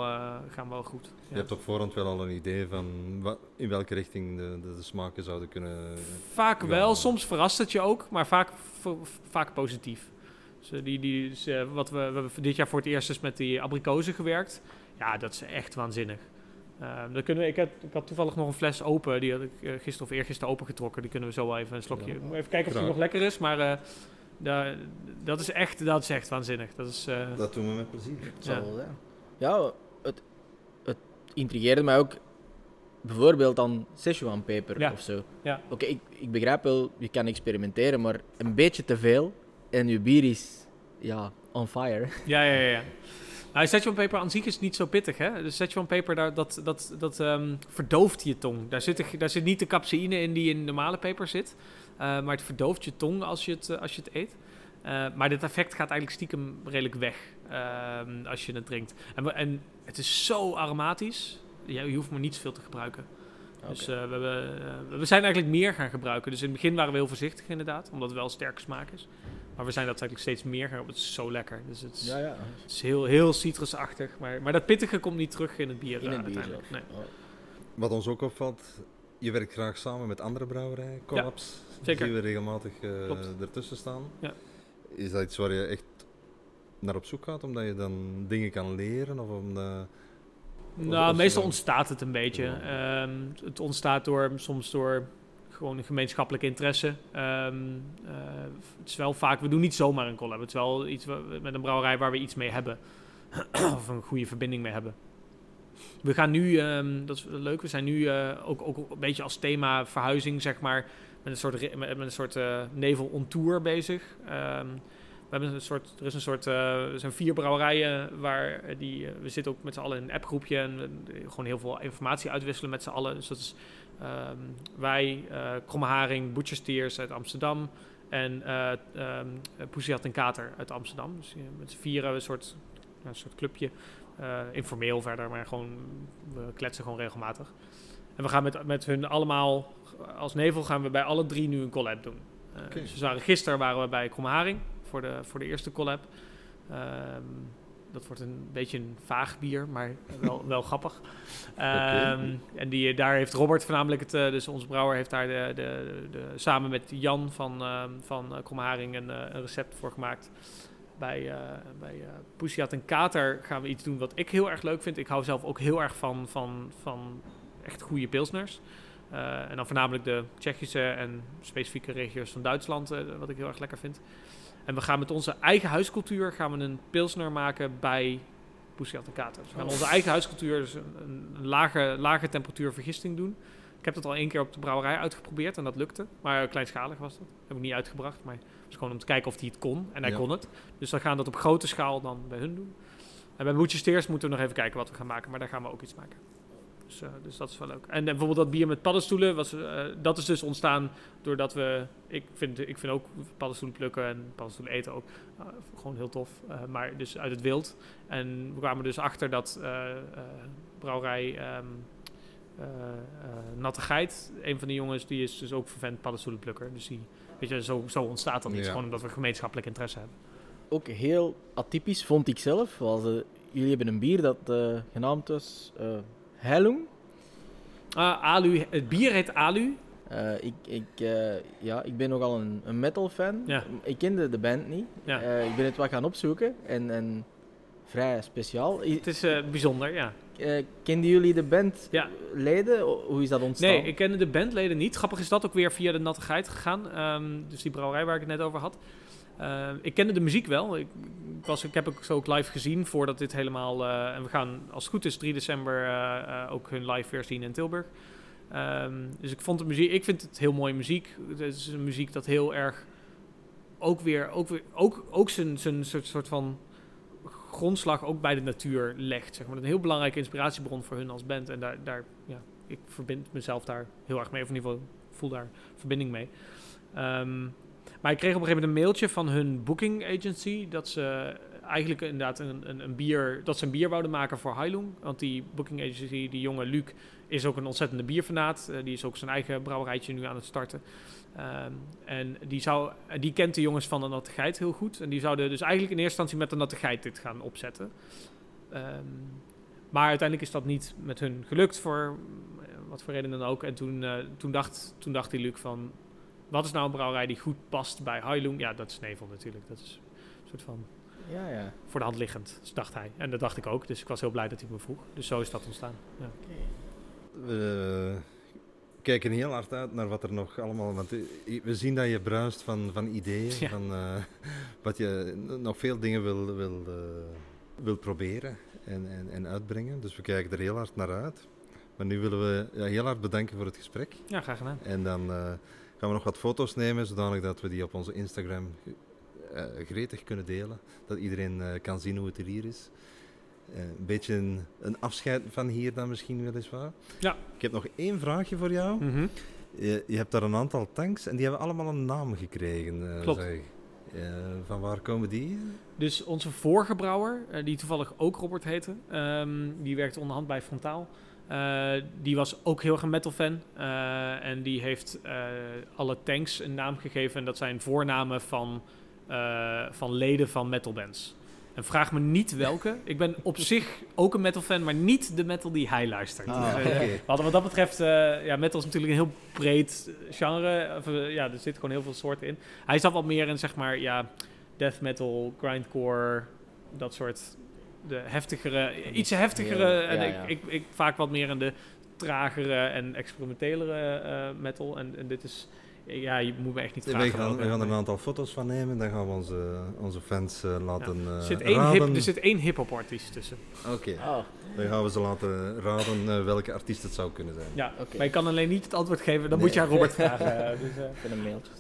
gaan wel goed. Je hebt op voorhand wel al een idee van wa- in welke richting de, de, de smaken zouden kunnen... Vaak wel, soms verrast het je ook, maar vaak, vaak positief. Dus, die, die, dus, wat we, we hebben dit jaar voor het eerst dus met die abrikozen gewerkt. Ja, dat is echt waanzinnig. Dan kunnen we, ik, had, ik had toevallig nog een fles open, die had ik eh, gisteren of eergisteren opengetrokken. Die kunnen we zo wel even een slokje... Ja. Even kijken of die nog lekker is, maar eh, da- dat, is echt, dat is echt waanzinnig. Dat is, eh, Dat doen we met plezier. Ja. Ja, het, het intrigeerde mij ook bijvoorbeeld aan Szechuan peper Ja. of zo. Ja. Oké, ik, ik begrijp wel, je kan experimenteren, maar een beetje te veel en je bier is ja, on fire. Ja, ja, ja. Nou, Szechuan peper aan zich is niet zo pittig, hè? De Szechuan peper, daar, dat, dat, dat ehm, verdooft je tong. Daar zit, er- daar zit niet de capsaïne in die in normale peper zit. eh, maar het verdooft je tong als je het, eh, als je het eet. Eh, maar dit effect gaat eigenlijk stiekem redelijk weg ehm, als je het drinkt. En, en het is zo aromatisch. Ja, je hoeft maar niet zoveel te gebruiken. Dus we, hebben, we zijn eigenlijk meer gaan gebruiken. Dus in het begin waren we heel voorzichtig inderdaad, omdat het wel sterke smaak is. Maar we zijn dat eigenlijk steeds meer gaan. Het is zo lekker. Dus het is, ja, ja. het is heel, heel citrusachtig. Maar, maar dat pittige komt niet terug in het bier. In eh, het bier uiteindelijk. Nee. Oh, Wat ons ook opvalt, je werkt graag samen met andere brouwerijen, collabs. zeker. zien we regelmatig eh, ertussen staan. Ja. Is dat iets waar je echt naar op zoek gaat, omdat je dan dingen kan leren? Of omdat... Nou, meestal ontstaat het een beetje. Ehm, het ontstaat door, soms door gewoon een gemeenschappelijke interesse. Ehm, eh, het is wel vaak, we doen niet zomaar een collab. Het is wel iets met een brouwerij waar we iets mee hebben. of een goede verbinding mee hebben. We gaan nu, ehm, dat is leuk, we zijn nu eh, ook, ook een beetje als thema verhuizing, zeg maar, met een soort, met, een soort eh, nevel on tour bezig. Ehm, we hebben een soort, er is een soort, zijn vier brouwerijen waar die, we zitten ook met z'n allen in een appgroepje en gewoon heel veel informatie uitwisselen met z'n allen. Dus dat is ehm, wij, eh Kromme Haring, Butchersteers uit Amsterdam en eh ehm Poesiat en Kater uit Amsterdam. Dus met vieren een soort, een soort clubje. Eh, informeel verder, maar gewoon, we kletsen gewoon regelmatig. En we gaan met, met hun allemaal, als nevel gaan we bij alle drie nu een collab doen. Oké. Dus we waren, gisteren waren we bij Kromme Haring voor de, voor de eerste collab. Ehm, dat wordt een beetje een vaag bier, maar wel, wel grappig. Ehm, En die, daar heeft Robert voornamelijk het, eh, dus onze brouwer heeft daar de, de, de, samen met Jan van, ehm van eh, Kromme Haring een, eh, een recept voor gemaakt. Bij, eh bij en Kater gaan we iets doen wat ik heel erg leuk vind. Ik hou zelf ook heel erg van, van, van echt goede pilsners. En dan voornamelijk de Tsjechische en specifieke regio's van Duitsland, wat ik heel erg lekker vind. En we gaan met onze eigen huiscultuur gaan we een pilsner maken bij Poesiat en Kater. Dus we gaan onze eigen huiscultuur, dus een, een lage, lage temperatuur vergisting doen. Ik heb dat al één keer op de brouwerij uitgeprobeerd en dat lukte. Maar kleinschalig was dat. Heb ik niet uitgebracht, maar het was gewoon om te kijken of hij het kon. En hij Ja. kon het. Dus dan gaan we dat op grote schaal dan bij hun doen. En bij Boetje Steers moeten we nog even kijken wat we gaan maken. Maar daar gaan we ook iets maken. Dus, eh, dus dat is wel leuk. En eh, bijvoorbeeld dat bier met paddenstoelen, was, eh, dat is dus ontstaan doordat we... Ik vind, ik vind ook paddenstoelen plukken en paddenstoelen eten ook gewoon heel tof. Eh, maar dus uit het wild. En we kwamen dus achter dat eh, eh, brouwerij ehm eh, eh, Natte Geit, een van de jongens, die is dus ook vervent paddenstoelenplukker. Dus die, weet je, zo, zo ontstaat dan iets. Ja. Gewoon omdat we gemeenschappelijk interesse hebben. Ook heel atypisch vond ik zelf. Was, jullie hebben een bier dat eh, genaamd was Heilung. Ah, Alu, het bier heet Alu. Eh, ik, ik, eh, ja, ik ben nogal een, een metal fan. Ja. Ik kende de band niet. Ja. Eh, ik ben het wat gaan opzoeken en, en vrij speciaal. Het is bijzonder, ja. kenden jullie de band Ja. Hoe is dat ontstaan? Nee, ik kende de bandleden niet. Grappig is dat ook weer via de Natte Geit gegaan. Ehm, dus die brouwerij waar ik het net over had. Ehm, ik kende de muziek wel. Ik, ik was, ik heb het ook live gezien voordat dit helemaal... eh, en we gaan als het goed is 3 december eh, eh, ook hun live weer zien in Tilburg. Ehm, dus ik vond de muziek... Ik vind het heel mooie muziek. Het is een muziek dat heel erg... Ook weer... Ook, weer, ook, ook zijn, zijn soort, soort van grondslag ook bij de natuur legt. Zeg maar. Een heel belangrijke inspiratiebron voor hun als band. En daar, daar ja, ik verbind mezelf daar heel erg mee. Of in ieder geval voel daar verbinding mee. Ehm, maar ik kreeg op een gegeven moment een mailtje van hun booking agency. Dat ze eigenlijk inderdaad een, een, een bier, dat ze een bier wouden maken voor Heilung. Want die booking agency, die jonge Luc, is ook een ontzettende bierfanaat. Eh, die is ook zijn eigen brouwerijtje nu aan het starten. Ehm, en die, zou, die kent de jongens van de Natte Geit heel goed. En die zouden dus eigenlijk in eerste instantie met de Natte Geit dit gaan opzetten. Ehm, maar uiteindelijk is dat niet met hun gelukt, voor eh, wat voor reden dan ook. En toen, eh, toen, dacht, toen dacht die Luc van, wat is nou een brouwerij die goed past bij Heilung? Ja, dat is Nevel natuurlijk. Dat is een soort van Ja, ja. voor de hand liggend, dacht hij. En dat dacht ik ook, dus ik was heel blij dat hij me vroeg. Dus zo is dat ontstaan. Ja. We kijken heel hard uit naar wat er nog allemaal... Want eh, we zien dat je bruist van, van ideeën, Ja. van eh, wat je nog veel dingen wil, wil, eh, wil proberen en, en, en uitbrengen. Dus we kijken er heel hard naar uit. Maar nu willen we ja, heel hard bedanken voor het gesprek. ja, graag gedaan. En dan eh, gaan we nog wat foto's nemen, zodanig dat we die op onze Instagram eh, gretig kunnen delen. Dat iedereen eh, kan zien hoe het er hier is. Eh, een beetje een, een afscheid van hier dan misschien weliswaar. Ja. Ik heb nog één vraagje voor jou. Mhm. Je, je hebt daar een aantal tanks en die hebben allemaal een naam gekregen. Klopt. zeg van waar komen die? Dus onze vorige brouwer, die toevallig ook Robert heette, ehm, die werkte onderhand bij Frontaal. Eh, die was ook heel erg een metal fan. eh, en die heeft eh, alle tanks een naam gegeven. En dat zijn voornamen van, van leden van metalbands. En vraag me niet welke. Ik ben op zich ook een metal fan, maar niet de metal die hij luistert. Hadden wat dat betreft, ja, metal is natuurlijk een heel breed genre. Of, ja, er zitten gewoon heel veel soorten in. Hij zat wat meer in, zeg maar, ja, death metal, grindcore, dat soort de heftigere, iets heftigere. Ja, en ja, ik, ja. Ik, ik vaak wat meer in de tragere en experimentelere eh, metal. En, en dit is, ja, je moet me echt niet We vragen. gaan, we gaan er een aantal foto's van nemen. Dan gaan we onze, onze fans eh, laten er, eh, zit één raden. hip, er zit één hip-hop artiest tussen. Oké, Oh, dan gaan we ze laten raden welke artiest het zou kunnen zijn. Ja, Oké. maar je kan alleen niet het antwoord geven. Dan Nee. moet je aan Robert vragen. dus, eh, een mailtje.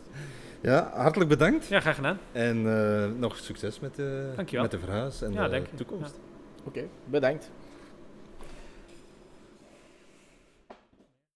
Ja, hartelijk bedankt. ja, graag gedaan. En eh, nog succes met de, Dankjewel. met de verhuis en Ja, de toekomst. Oké, bedankt.